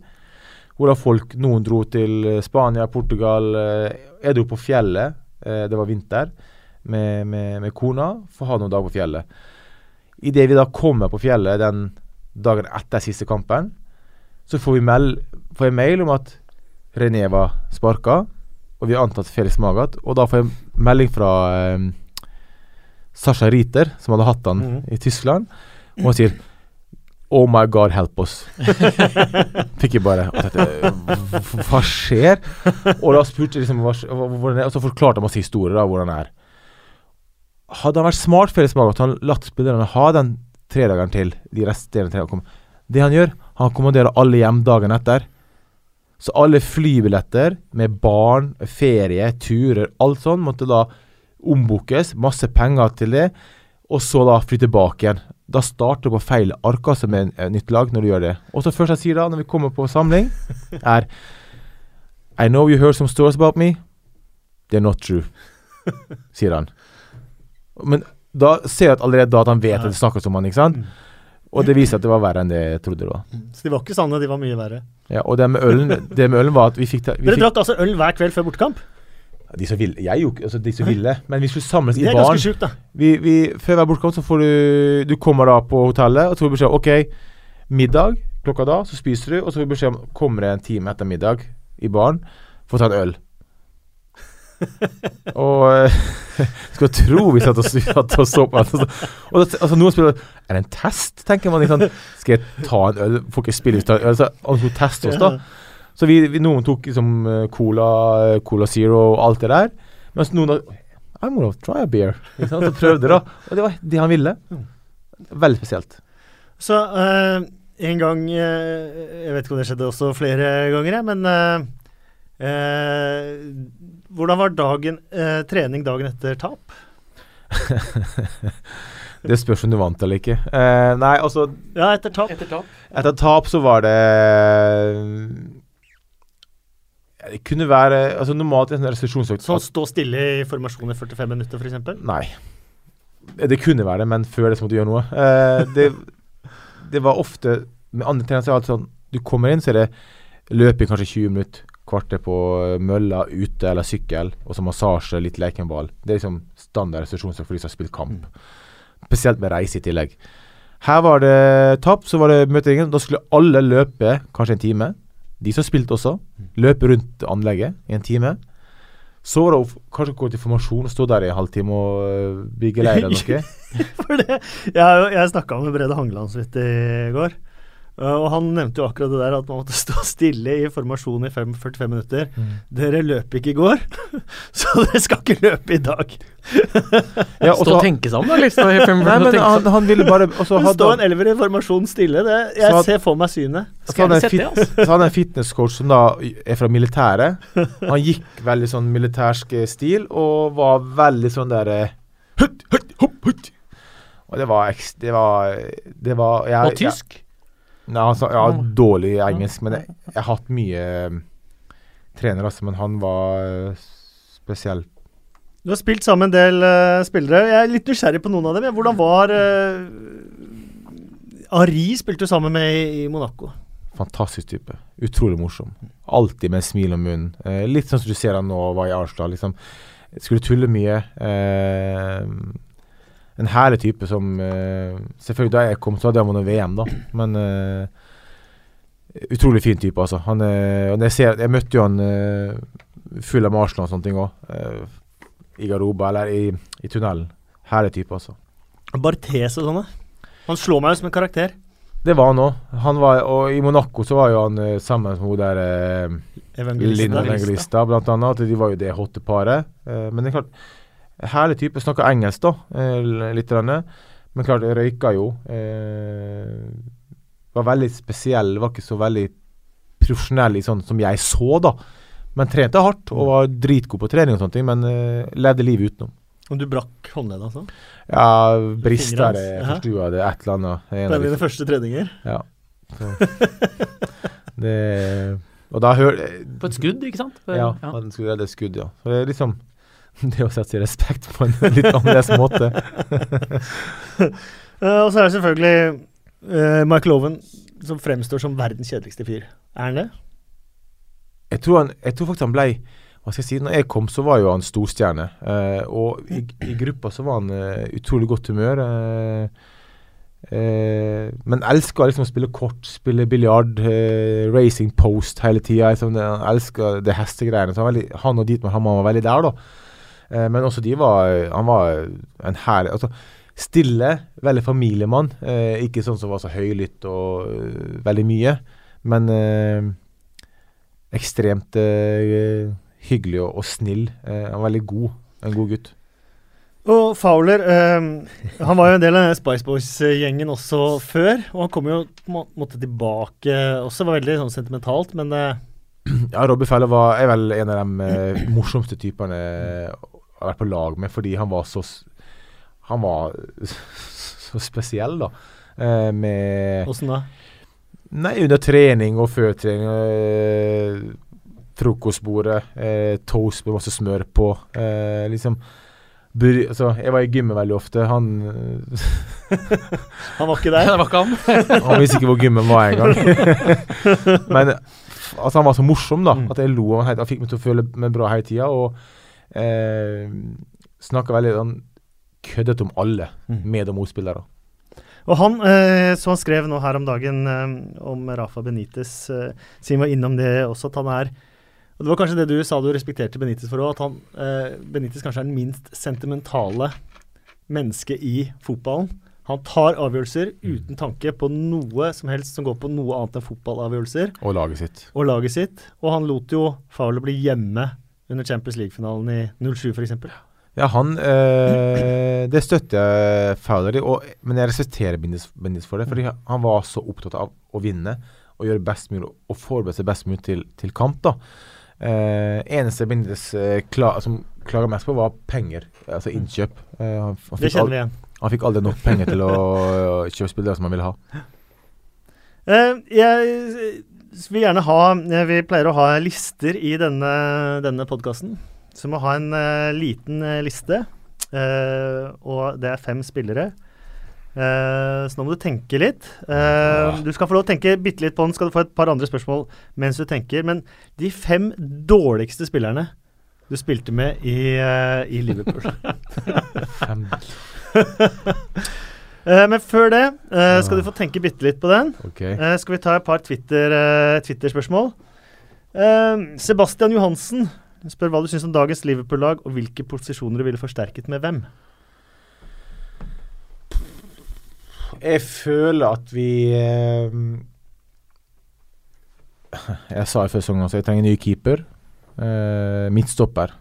Hvorav folk Noen dro til eh, Spania, Portugal. eh, Jeg dro på fjellet. eh, Det var vinter. Med, med, med kona for å ha noen dager på fjellet. Idet vi da kommer på fjellet den dagen etter siste kampen, så får, vi meld, får jeg mail om at René var sparka, og vi har antatt Felix Magath. Og da får jeg melding fra eh, Sasha Riter, som hadde hatt han mm. i Tyskland, og han sier Oh my God, help us. [LAUGHS] Fikk jeg bare og tenkte, "Hva- skjer? Og da spurte jeg liksom hva, hvordan er, Og så forklarte han masse historier da, hvordan det er. Hadde han vært smart, Felix Magath, han latt spillerne ha den tredageren til de resterende tre. Det han gjør, han kommanderer alle hjem dagen etter. Så alle flybilletter med barn, ferie, turer, alt sånt måtte da ombokes. Masse penger til det. Og så da fly tilbake igjen. Da starter du på feil ark altså med en, nytt lag når du gjør det. Og så først jeg sier da, når vi kommer på samling, [LAUGHS] er I know you heard some stories about me. They're not true, sier han. Men da ser jeg at allerede da at han vet at det snakkes om han, ikke sant? Og det viser at det var verre enn det jeg trodde det var. Så de var ikke sanne, de var mye verre. Ja, og det med ølen, det med ølen var at vi fikk, ta- vi Dere fikk drakk altså øl hver kveld før bortekamp? De som ville, jeg jo ikke, altså de som ville, [LAUGHS] men vi skulle samles i Det er ganske sjukt, da. Vi, vi, før hver bortkamp så får du Du kommer da på hotellet, og så får beskjed om OK, middag klokka da, så spiser du, og så får du beskjed om kommer det en time etter middag i baren for å ta en øl. [LAUGHS] og jeg [LAUGHS] skal tro vi satt og, satt og så på altså, og, altså, Noen spiller Er det en test, tenker man. Liksom, skal jeg ta en øl? Får ikke spille hvis Så, Han skulle teste oss, da. Så vi, vi, noen tok liksom Cola, Cola Zero og alt det der. Mens noen da I'm gonna try a beer. Så prøvde, da. Og det var det han ville. Veldig spesielt. Så uh, en gang uh, Jeg vet ikke om det skjedde også flere ganger, men uh, hvordan var dagen, trening dagen etter tap? [LAUGHS] det spørs om du vant eller ikke. nei, altså Ja, etter tap. Etter tap, etter tap så var det det kunne være altså Normalt i en restriksjonsøkt Sånn stå stille i formasjon i 45 minutter, f.eks.? Nei. Det kunne være det, men før det så måtte du gjøre noe. Eh, det, det, var ofte Med andre tjenester er det sånn Du kommer inn, så er det løping kanskje 20 minutter, kvarter på mølla, ute eller sykkel, og så massasje, litt lekenball. Det er liksom standard restriksjonsøkt for de som har spilt kamp. Spesielt med reise i tillegg. Her var det tap, så var det møteringen. Da skulle alle løpe kanskje en time. De som spilte også. Løpe rundt anlegget i en time. Så var det kanskje gå til formasjon og stå der i en halvtime og uh, bygge leir eller [LAUGHS] noe. For det, jeg jeg snakka med Brede Hangeland så vidt i går. Uh, og han nevnte jo akkurat det der at man måtte [LAUGHS] stå stille i formasjon i 5, 45 minutter. Mm. Dere løp ikke i går, [LAUGHS] så dere skal ikke løpe i dag. [LAUGHS] ja, stå og tenke sammen, da? Liksom, Nei, men han, han, ville bare Stå en elver i formasjon stille, det, jeg had, ser for meg synet. Så hadde, det, altså. så hadde en fitnesscoach som da er fra militæret. Han gikk veldig sånn militærsk stil og var veldig sånn derre Og det var, det var, det var jeg, Og tysk? Jeg, Nei, altså, ja, dårlig engelsk, men jeg, jeg har hatt mye trenere, trener, altså, men han var uh, spesiell. Du har spilt sammen en del uh, spillere. Jeg er litt nysgjerrig på noen av dem. Hvordan var uh, Ari spilte du sammen med i, i, Monaco? Fantastisk type. Utrolig morsom. Alltid med en smil om munnen. Uh, litt sånn som du ser han nå var i Arsenal. Liksom. Skulle tulle mye. Uh, en herlig type som uh, Selvfølgelig da jeg kom, så hadde han vunnet VM, da. Men uh, utrolig fin type, altså. Han, er, og jeg, ser, jeg møtte jo han full av Arsenal og sånne ting òg. I garderoben, eller i, i, tunnelen. Herlig type, altså. Barthes og sånne? Han slår meg jo som en karakter. Det var han òg. Og i Monaco så var jo han sammen med hun der eh, Evangelista, Evangelista blant annet. De var jo det hotte paret. men det er klart Herlig type. Snakker engelsk, da, litt. Denne. Men klart, jeg røyka jo. Eh, var veldig spesiell. Var ikke så veldig profesjonell i sånn som jeg så, da. Men trente hardt og var dritgod på trening og sånne ting, men eh, levde livet utenom. Og du brakk håndleddet, altså? Ja, brister det, forstua det. Et eller annet. En det er dine første treninger? Ja. det Og da hør På et skudd, ikke sant? På, ja, ja. han skulle redde et skudd, ja. Så det er liksom [LAUGHS] Det å sette respekt på en litt annerledes måte. uh, [LAUGHS] og så er det selvfølgelig uh, Michael Owen som fremstår som verdens kjedeligste fyr. Er han det? Jeg tror, han, jeg tror faktisk han ble hva skal jeg si, når jeg kom, så var jo han storstjerne. Uh, og i, i, gruppa så var han uh, utrolig godt humør. Uh, men elska liksom å spille kort, spille biljard, racing post hele tida. Liksom, han elska det hestegreiene. Så han, veldig, han og Dietmar Hammer var veldig der, da. Eh, men også de var Han var en herlig altså, Stille, veldig familiemann. Eh, ikke sånn som var så høylytt og uh, veldig mye. Men eh, ekstremt eh, hyggelig og, og snill. Eh, han var veldig god. En god gutt. Og Fowler Han var jo en del av Spice Boys-gjengen også før. Og han kom jo på en måte tilbake også. var veldig sånn sentimentalt, men Ja, Robbie Fowler var, er vel en av de morsomste typene vært på lag med, fordi han var så Han var [LAUGHS] så spesiell, da. Eh, med Åssen da? Nei, under trening og før trening. Eh, frokostbordet, eh, toast med masse smør på. Eh, liksom bur, altså, Jeg var i gymmet veldig ofte. Han [LAUGHS] Han var ikke der? [LAUGHS] det var ikke han. han visste ikke hvor gymmen var engang. Men altså, han var så morsom, da. Mm. At jeg lo. Han, han fikk meg til å føle meg bra hele tida. Og eh, snakker veldig sånn køddete om alle mm. med- og motspillere. Og han, eh, så han skrev nå her om dagen eh, om Rafa Benitez, eh, siden var innom det også, at han er Og Det var kanskje det du sa du respekterte Benitez for òg, at han, eh, Benitez kanskje er den minst sentimentale mennesket i fotballen. Han tar avgjørelser uten tanke på noe som helst som går på noe annet enn fotballavgjørelser. Og laget sitt. Og laget sitt. Og han lot jo Fowler bli hjemme under Champions League-finalen i 07 f.eks. Ja, han øh, Det støtter jeg Fowler i, og, men jeg respekterer Bindis for det. fordi han var så opptatt av å vinne og gjøre best mulig og forberede seg best mulig til, til kamp. da. Eh, eneste Bindis uh, kla som klaga mest på, var penger, altså innkjøp. Uh, det kjenner vi igjen. Han fikk aldri nok penger til å kjøpe spillere som han ville ha. jeg vil gjerne ha Vi pleier å ha lister i denne, denne podkasten. Så vi må ha en liten liste. og det er fem spillere. Uh, så nå må du tenke litt. Uh, du skal få lov å tenke bitte litt på den, skal du få et par andre spørsmål mens du tenker. Men de fem dårligste spillerne du spilte med i, uh, i Liverpool [LAUGHS] [LAUGHS] Men før det skal du få tenke bitte litt på den. Okay. skal vi ta et par Twitter-spørsmål? Sebastian Johansen spør hva du syns om dagens Liverpool-lag, og hvilke posisjoner du ville forsterket med hvem? Jeg føler at vi eh, Jeg sa i første omgang at jeg trenger en ny keeper. Eh, midtstopper.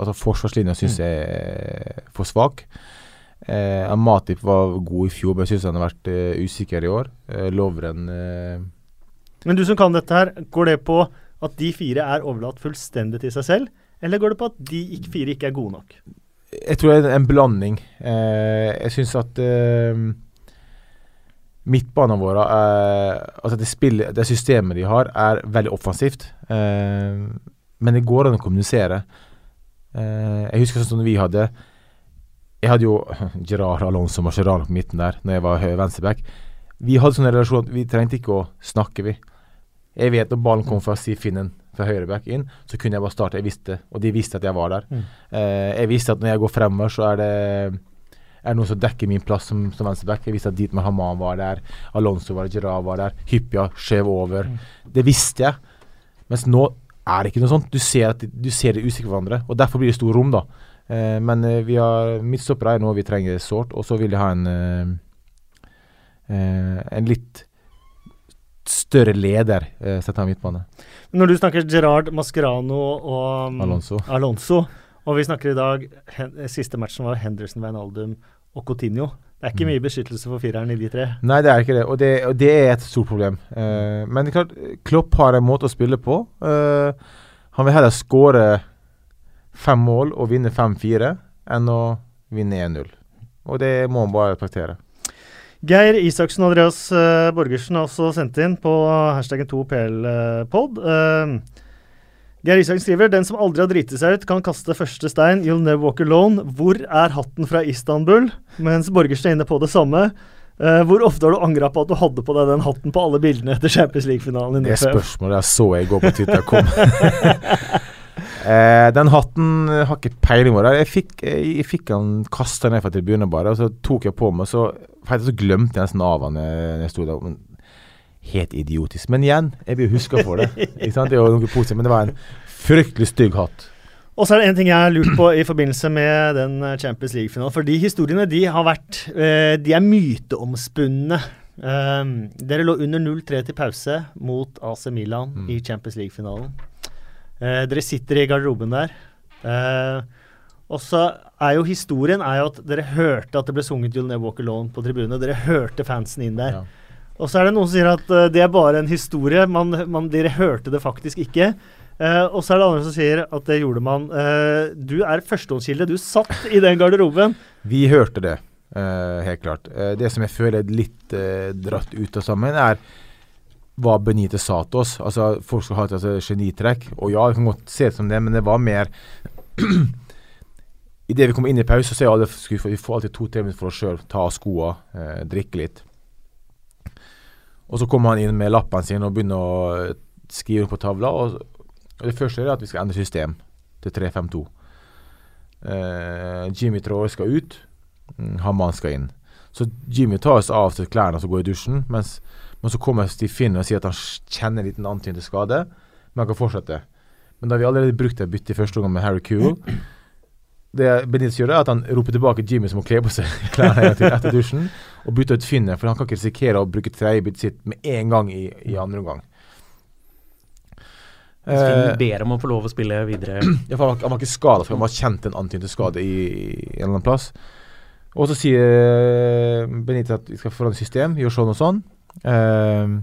Altså Forsvarslinja syns mm. jeg er for svak. Eh, Matip var god i fjor, men jeg syns han har vært eh, usikker i år. Eh, Lovren eh, Men du som kan dette her, går det på at de fire er overlatt fullstendig til seg selv, eller går det på at de fire ikke er gode nok? Jeg tror det er en blanding. Eh, jeg syns at midtbanen vår eh, altså det, spillet, det, systemet de har, er veldig offensivt. Eh, men det går an å kommunisere. Eh, jeg husker sånn som vi hadde Jeg hadde jo [LAUGHS] Gerard Alonso Mascherano på midten der Når jeg var venstreback. Vi hadde sånn relasjon at vi trengte ikke å snakke, vi. Jeg vet når ballen kom fra Siv fra høyreback inn, så kunne jeg bare starte. Jeg visste, og de visste at jeg var der. Mm. Eh, jeg visste at når jeg går fremover, så er det er det noen som dekker min plass som, som venstreback. Jeg visste at Dietmar Haman var der, Alonso var der, Gerard var der, Hyppia skjev over. Mm. Det visste jeg. Mens nå er det ikke noe sånt. Du ser at du ser det usikre hverandre, og derfor blir det stor rom, da. Eh, men eh, vi har midtstoppere er noe vi trenger sårt, og så vil jeg ha en eh, eh en litt større leder eh, sett av midtbane. Når du snakker Gerard Mascherano og um, Alonso. Alonso og vi snakker i dag Siste matchen var Henderson, Wijnaldum og Coutinho. Det er ikke mm. mye beskyttelse for fireren i de tre. Nei, det er ikke det, og det, og det er et stort problem. Uh, men klart, Klopp har en måte å spille på. Uh, han vil heller skåre fem mål og vinne 5-4 enn å vinne 1-0. Og det må man bare respektere. Geir Isaksen og Andreas uh, Borgersen har også sendt inn på hashtaggen 2PLpod. Uh, Geir Isaksen skriver den som aldri har driti seg ut, kan kaste første stein. You'll never walk alone. Hvor er hatten fra Istanbul? Mens Borgersen er inne på det samme. Uh, hvor ofte har du angra på at du hadde på deg den hatten på alle bildene etter Champions League-finalen? Det spørsmålet jeg så i går på Twitter kom. [LAUGHS] uh, den hatten har ikke peiling på. Jeg fikk, jeg fikk han kasta ned fra tribunen bare, og så tok jeg på meg, så, så glemte jeg nesten av han når jeg sto der helt idiotisk. Men igjen, jeg vil huske for det. [LAUGHS] Ikke sant? Det var noe positivt, men det var en fryktelig stygg hatt. Og så er det en ting jeg har lurt på i forbindelse med den eh, Champions League-finalen. For de historiene de har vært eh, De er myteomspunne. Dere lå under 0-3 til pause mot AC Milan mm. i Champions League-finalen. Uh, dere sitter i garderoben der. Eh, og så er jo historien er jo at dere hørte at det ble sunget 'You'll Never Walk Alone' på tribunene. Dere hørte fansen inn der. Ja. Og så er det noen som sier at uh, det er bare en historie. Man, man, dere hørte det faktisk ikke. Uh, og så er det andre som sier at det gjorde man. Uh, du er førstehåndskilde. Du satt i den garderoben. Vi hørte det, helt klart. det som jeg føler er litt dratt ut av sammen, er hva Benite sa til oss. Altså, Folk skal ha et altså, genitrekk. Og ja, det kan godt se ut som det, men det var mer [CLEARS THROAT] Idet vi kom inn i pause, så er alle, vi får alltid to-tre minutter for oss sjøl. Ta av skoene, drikke litt. Og så kommer han inn med lappen sin og begynner å skrive på tavla. Og, og det første er at vi skal endre system til 3-5-2. Eh, Jimmy Troy skal ut, mm, Hamman skal inn. Så Jimmy tar seg av seg klærne og går i dusjen, mens, men så kommer Steve Finn og sier at han kjenner en liten antydning til skade, men han kan fortsette. Men da har vi allerede brukt et bytte i første omgang med Harry Kewell. [CLEARS THROAT] Det Benitez gjør, er at han roper tilbake Jimmy som må kle på seg [LAUGHS] klærne etter dusjen, og bytter ut Finne, for han kan ikke risikere å bruke tredjebyttet sitt med en gang i, i andre omgang. Hvis Finn Eh, ber om å få lov å spille videre. [CLEARS THROAT] ja, for han, var- han var ikke skada, for han var kjent en antydet skade i, i en eller annen plass. Og så sier Benitez at vi skal forandre system, gjør sånn og sånn. Eh,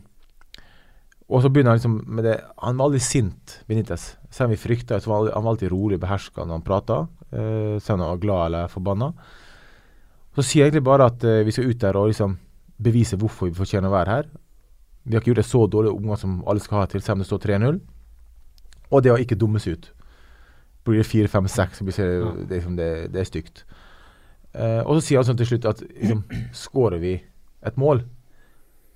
og så begynner han liksom med det Han var aldri sint, Benitez. Selv om vi frykta, så var han han var alltid rolig og beherska når han prata. Uh, selv om han var glad eller forbanna. Så sier jeg egentlig bare at uh, vi skal ut der og liksom bevise hvorfor vi fortjener å være her. Vi har ikke gjort det så dårlig omgang som alle skal ha til, selv om det står 3-0. Og det å ikke dumme seg ut. Blir det 4-5-6, så blir det, det, liksom det, det er stygt. Uh, og så sier han sånn til slutt at liksom, [CLEARS THROAT] skårer vi et mål,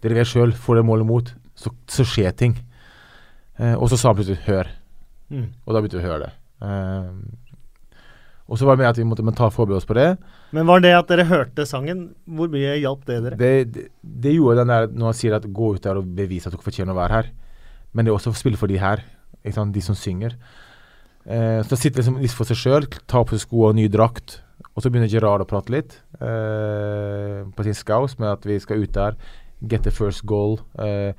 dere vet sjøl, får dere målet mot, så, så skjer ting. Eh, og så sa han plutselig 'hør', Mm. og da begynte vi å høre det. Eh, og så var det med at vi måtte mentalt forberede oss på det. Men var det at dere hørte sangen, hvor mye hjalp det dere? Det, det, det gjorde den der når han sier at 'gå ut der og bevise at dere fortjener å være her'. Men det er også å spille for de her, de som synger. Eh, så sitter liksom litt for seg sjøl, tar på seg sko og ny drakt. Og så begynner Gerard å prate litt eh, på sin scouse med at vi skal ut der, get the first goal, uh,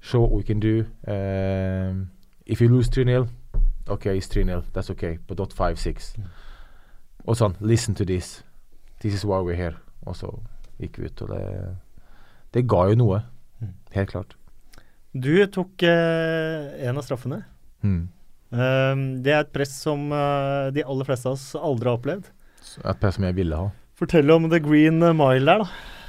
show what we can do. Um, if you lose 3-0, OK, it's 3-0, that's OK, but not 5-6. Og sånn, listen to this. This is why we're here. Og så gikk vi ut, og det, det ga jo noe. Mm. Helt klart. Du tok eh, en av straffene. Mm. Um, det er et press som uh, de aller fleste av oss aldri har opplevd. Et press som jeg ville ha. Fortell om The Green Mile der, da.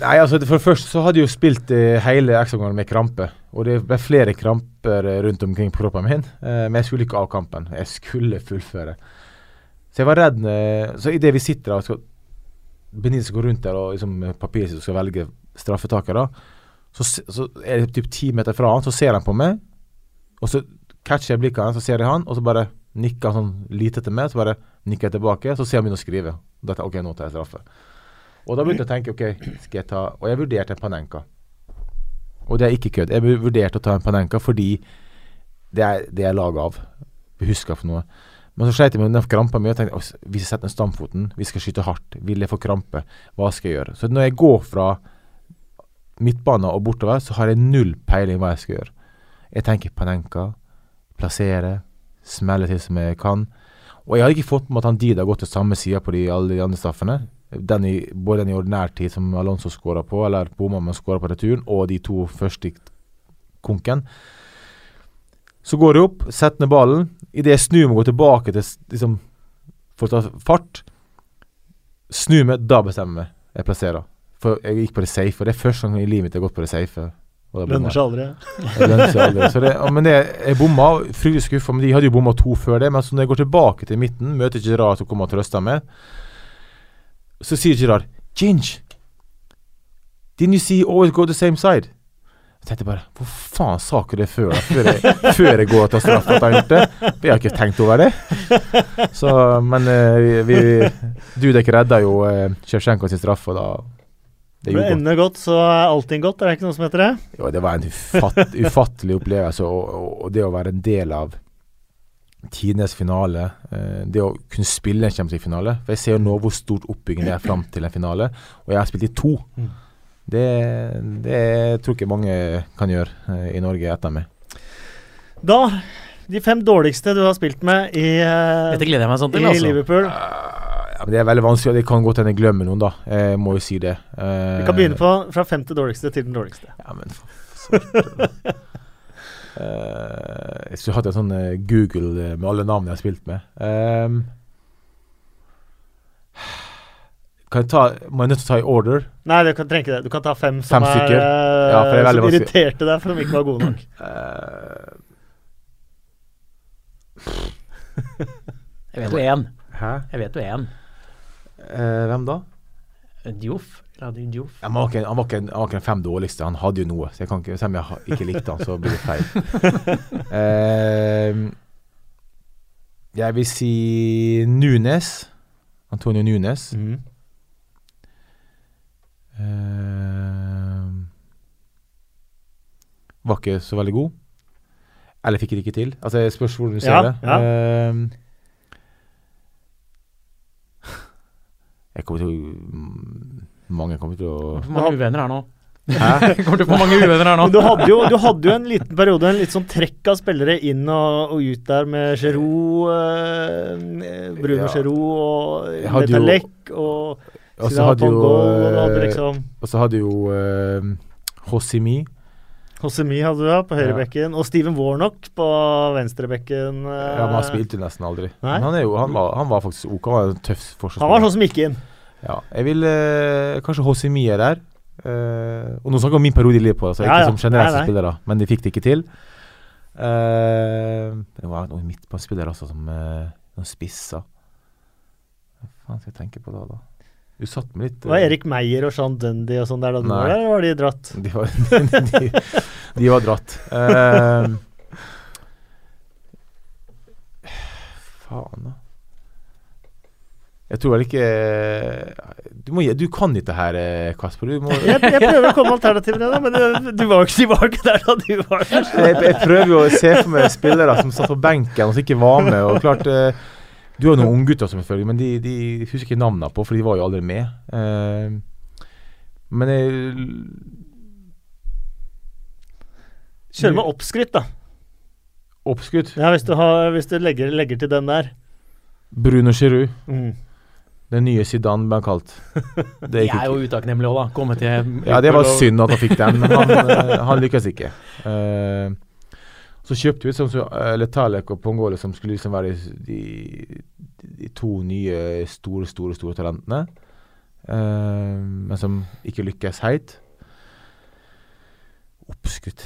Nei, altså For det første så hadde jeg jo spilt eh, hele ekstraomgangen med krampe. Og det ble flere kramper eh, rundt omkring på kroppen min. Eh, men jeg skulle ikke av kampen. Jeg skulle fullføre. Så jeg var redd Så idet vi sitter og skal Benitez går rundt der og liksom papiret sitt skal velge straffetakere, så, så er det typ ti meter fra han, så ser han på meg, og så catcher jeg blikket hans, så ser jeg han, og så bare nikker han sånn lite til meg, så bare nikker jeg tilbake, så ser han begynner å skrive. Dette, ok, nå tar jeg straffe. Og da begynte jeg å tenke ok, skal jeg ta Og jeg vurderte en Panenka. Og det er ikke kødd. Jeg vurderte å ta en Panenka fordi det er det jeg laget av. Huska for noe. Men så sleit jeg med den krampa mi og tenkte hvis jeg setter ned stamfoten, vi skal skyte hardt, vil jeg få krampe, hva skal jeg gjøre? Så når jeg går fra midtbana og bortover, så har jeg null peiling hva jeg skal gjøre. Jeg tenker Panenka, plassere, smelle til som jeg kan. Og jeg hadde ikke fått med at han Dida har gått til samme side på de, alle de andre straffene. Den i, både den i ordinær tid som Alonso skåra på, eller å skåre på returen, og de to første i konken. Så går jeg opp, setter ned ballen. Idet jeg snur meg og går tilbake til liksom, for å ta fart, snur meg, da bestemmer jeg meg. Jeg plasserer. For jeg gikk på det safe. Og det er første gang i livet mitt jeg har gått på det safe. Lønner seg aldri. [LAUGHS] Lønner seg aldri. Så det, men det, jeg bomma, fryktelig skuffa, men de hadde jo bomma to før det. Men så når jeg går tilbake til midten, møter ikke Gerard som kommer og trøster meg, så sier Gerard Ginge, didn't you see always go the same side? Jeg tenkte bare Hvor faen sa ikke det før, da? Før jeg, før jeg går til straff at jeg har gjort det? Jeg har ikke tenkt over det. Så, men eh, vi, vi Dudek redda jo uh, Sjevtsjenko sin straff, og da Det Når det ender godt, så er allting godt. Er det ikke noe som heter det? Jo, det var en ufatt, ufattelig opplevelse, og, og, og det å være en del av tidenes finale, eh, det å kunne spille en Champions League-finale For jeg ser jo nå hvor stort oppbygging det er fram til en finale, og jeg har spilt i to. Mm. Det, det tror ikke mange kan gjøre eh, i Norge etter meg. Da, de fem dårligste du har spilt med i, eh, Dette gleder jeg meg sånn til, i altså. Liverpool. Ja, men Det er veldig vanskelig, og det kan godt hende jeg glemmer noen, da. Jeg må jo si det. Eh, Vi kan begynne på fra femte dårligste til den dårligste. Ja, men for svarte. Eh, jeg skulle hatt en sånn eh, Google eh, med alle navnene jeg har spilt med. Um, kan jeg ta Må jeg nødt til å ta i order? Nei, du kan trenge ikke det. Du kan ta fem som, Fem er, Ja, for er som irriterte deg for de ikke var gode nok. Eh, [CLEARS THROAT] Jeg vet jo én. hæ? Jeg vet jo én. Uh, hvem da? Dioff. Radi Joff. Ja, han, han, var ikke, den fem dårligste. Han hadde jo noe. Så jeg kan ikke, selv om jeg ikke likte han, så blir det feil. uh, [LAUGHS] jeg vil si Nunes. Antonio Nunes. Mm. Uh, var ikke så veldig god. Eller fikk det ikke til. Altså, jeg spørs hvordan du ser Ja, det. ja. Uh, jeg kommer til å Mange kommer til å For mange uvenner her nå. Hæ? [LAUGHS] Kommer til å få mange uvenner her nå. Men du hadde, jo, du hadde jo en liten periode, en litt sånn trekk av spillere inn og, og ut der med Giroud, eh, Bruno Ja. Giroud og hadde Letalek og Og så hadde hadde eh, liksom så hadde jo uh, Hosimi. Hosemi hadde du da, på høyrebekken, og Steven Warnock på venstrebekken. eh, Ja, men han spilte jo nesten aldri. Nei. Men han, er jo, han, var, han var faktisk OK. Han var en tøff Han var sånn som gikk inn. Ja, jeg vil eh, Kanskje Hossimi Mie der. Eh, og nå snakker vi om min periode i Liverpool, altså Ja, ikke ja. som generelle spillere, men de fikk det ikke til. Eh, det var noen midtbanespillere også, som uh, noen spisser. Hva faen skal jeg tenke på da, da? Du satt med litt Det var eh, Erik Meyer og Sean Dundee og sånn der da du var der, eller var de dratt? [LAUGHS] De var, de, de var dratt. Eh, [LAUGHS] faen, da. Jeg tror vel ikke Du, må, du kan dette her, eh, Kasper. Du må, Jeg, jeg prøver å komme med da, men du, du var jo ikke, tilbake der da du var der. jeg, jeg prøver jo å se for meg spillere som satt på benken og som ikke var med. Og klart eh, Du har noen unggutter, selvfølgelig, men de, de husker ikke navnene på, for de var jo aldri med. Eh, men jeg Kjør med oppskrytt, da. Oppskrytt? Ja, Hvis du, har, hvis du legger, legger til den der. Bruno Giroud. Mm. Den nye Zidane ble han kalt. [LAUGHS] Det De gikk er jo utakknemlig òg, da. Komme til Ja, det var synd at han fikk den, men han, [LAUGHS] eh, han lykkes ikke. Uh, så kjøpte vi som uh, Letalek og Pongole, som skulle liksom være de, de, de to nye store, store, store talentene. Uh, men som ikke lykkes heit. Oppskutt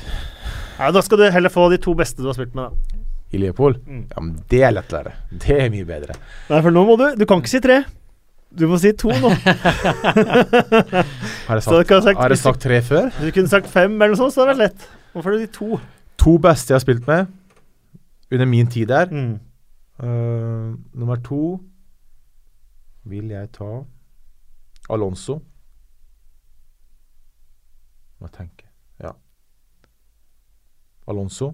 Ja, Da skal du heller få de to beste du har spilt med, da. i Leopold. Mm. Ja, men det er lettere. Det er mye bedre. Nei, for nå må du Du kan ikke si tre. Du må si to nå. [LAUGHS] Har jeg sagt, sagt, har jeg hvis sagt tre før? du kunne sagt fem eller noe sånt, så hadde det vært lett. Hvorfor er det de to? To beste jeg har spilt med under min tid der. Mm. Uh, nummer to vil jeg ta Alonso. Må tenke. Ja. Alonso.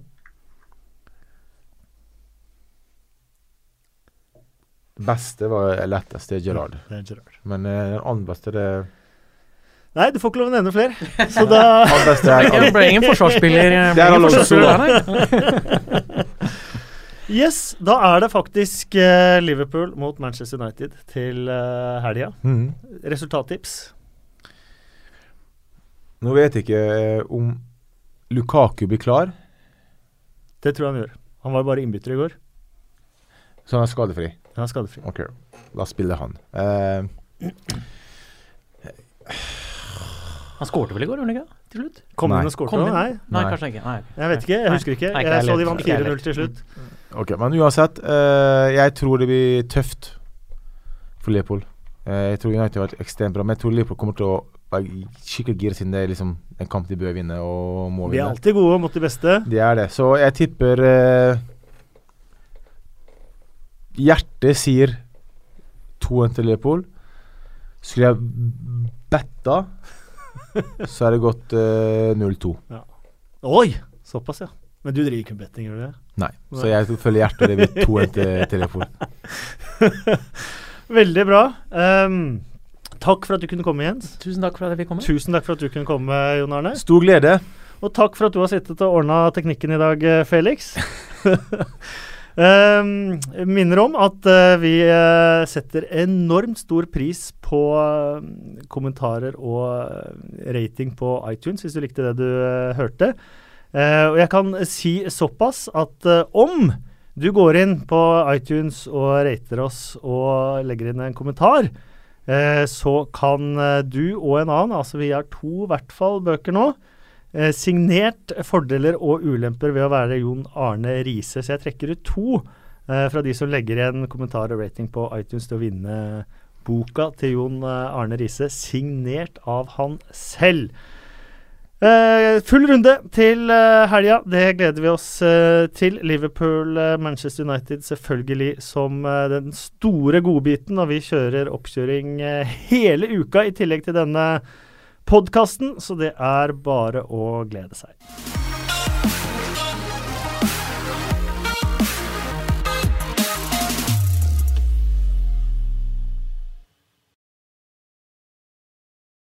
Beste var lettest, det er Gerard Det er Gerard. Men uh, den andre beste det Nei, du får ikke lov å nevne flere. Så da [LAUGHS] beste er Det ble ingen forsvarsspiller. eh, Det er Alonso, forsvarsspiller. [LAUGHS] Yes, da er det faktisk uh, Liverpool mot Manchester United til uh, helga. Mm. Resultattips. Nå vet jeg ikke om Lukaku blir klar, Det tror jeg han gjør. Han var bare innbytter i går. så han er skadefri. Han er skadefri. Ok, da spiller han. Eh, Han skårte vel i går, gjorde han ikke? Til slutt? Kom Nei. inn og skårte Kom inn. Nei, Nei, kanskje ikke. Nei. jeg vet ikke. Jeg husker ikke. Nei, ikke Jeg så de vant 4-0 til slutt. Ok, men uansett, uh, jeg tror det blir tøft for Leopold. Eh, jeg tror United har vært ekstremt bra, men jeg tror Liverpool kommer til å være skikkelig gira siden det er liksom en kamp de bør vinne og må vinne. Vi er alltid gode mot de beste. De er det. Så jeg tipper eh, Hjertet sier 2-1 til Liverpool. Skulle jeg betta, så er det gått uh, 0-2. Oi! Såpass, ja. Men du driver ikke med betting, gjør du det? Nei. Så jeg følger hjertet, og det blir 2-1 til, til Liverpool. [LAUGHS] Veldig bra. Um, takk for at du kunne komme, Jens. Tusen takk for at jeg fikk komme. Tusen takk for at du kunne komme, Jon Arne. Stor glede. Og takk for at du har sittet og ordna teknikken i dag, eh, Felix. [LAUGHS] um, minner om at uh, vi uh, setter enormt stor pris på eh, kommentarer og rating på iTunes, hvis du likte det du hørte. Og jeg kan si såpass at om du går inn på iTunes og rater oss og legger inn en kommentar, så kan du og en annen, altså vi har to i hvert fall bøker nå, Eh, signert fordeler og ulemper ved å være Jon Arne Riise. Så jeg trekker ut to eh, fra de som legger igjen kommentar og rating på iTunes til å vinne boka til Jon eh, Arne Riise, signert av han selv. Eh, full runde til eh, helga. Det gleder vi oss eh, til. Liverpool, eh, Manchester United selvfølgelig som den store godbiten. Og vi kjører oppkjøring hele uka i tillegg til denne podkasten, så det er bare å glede seg.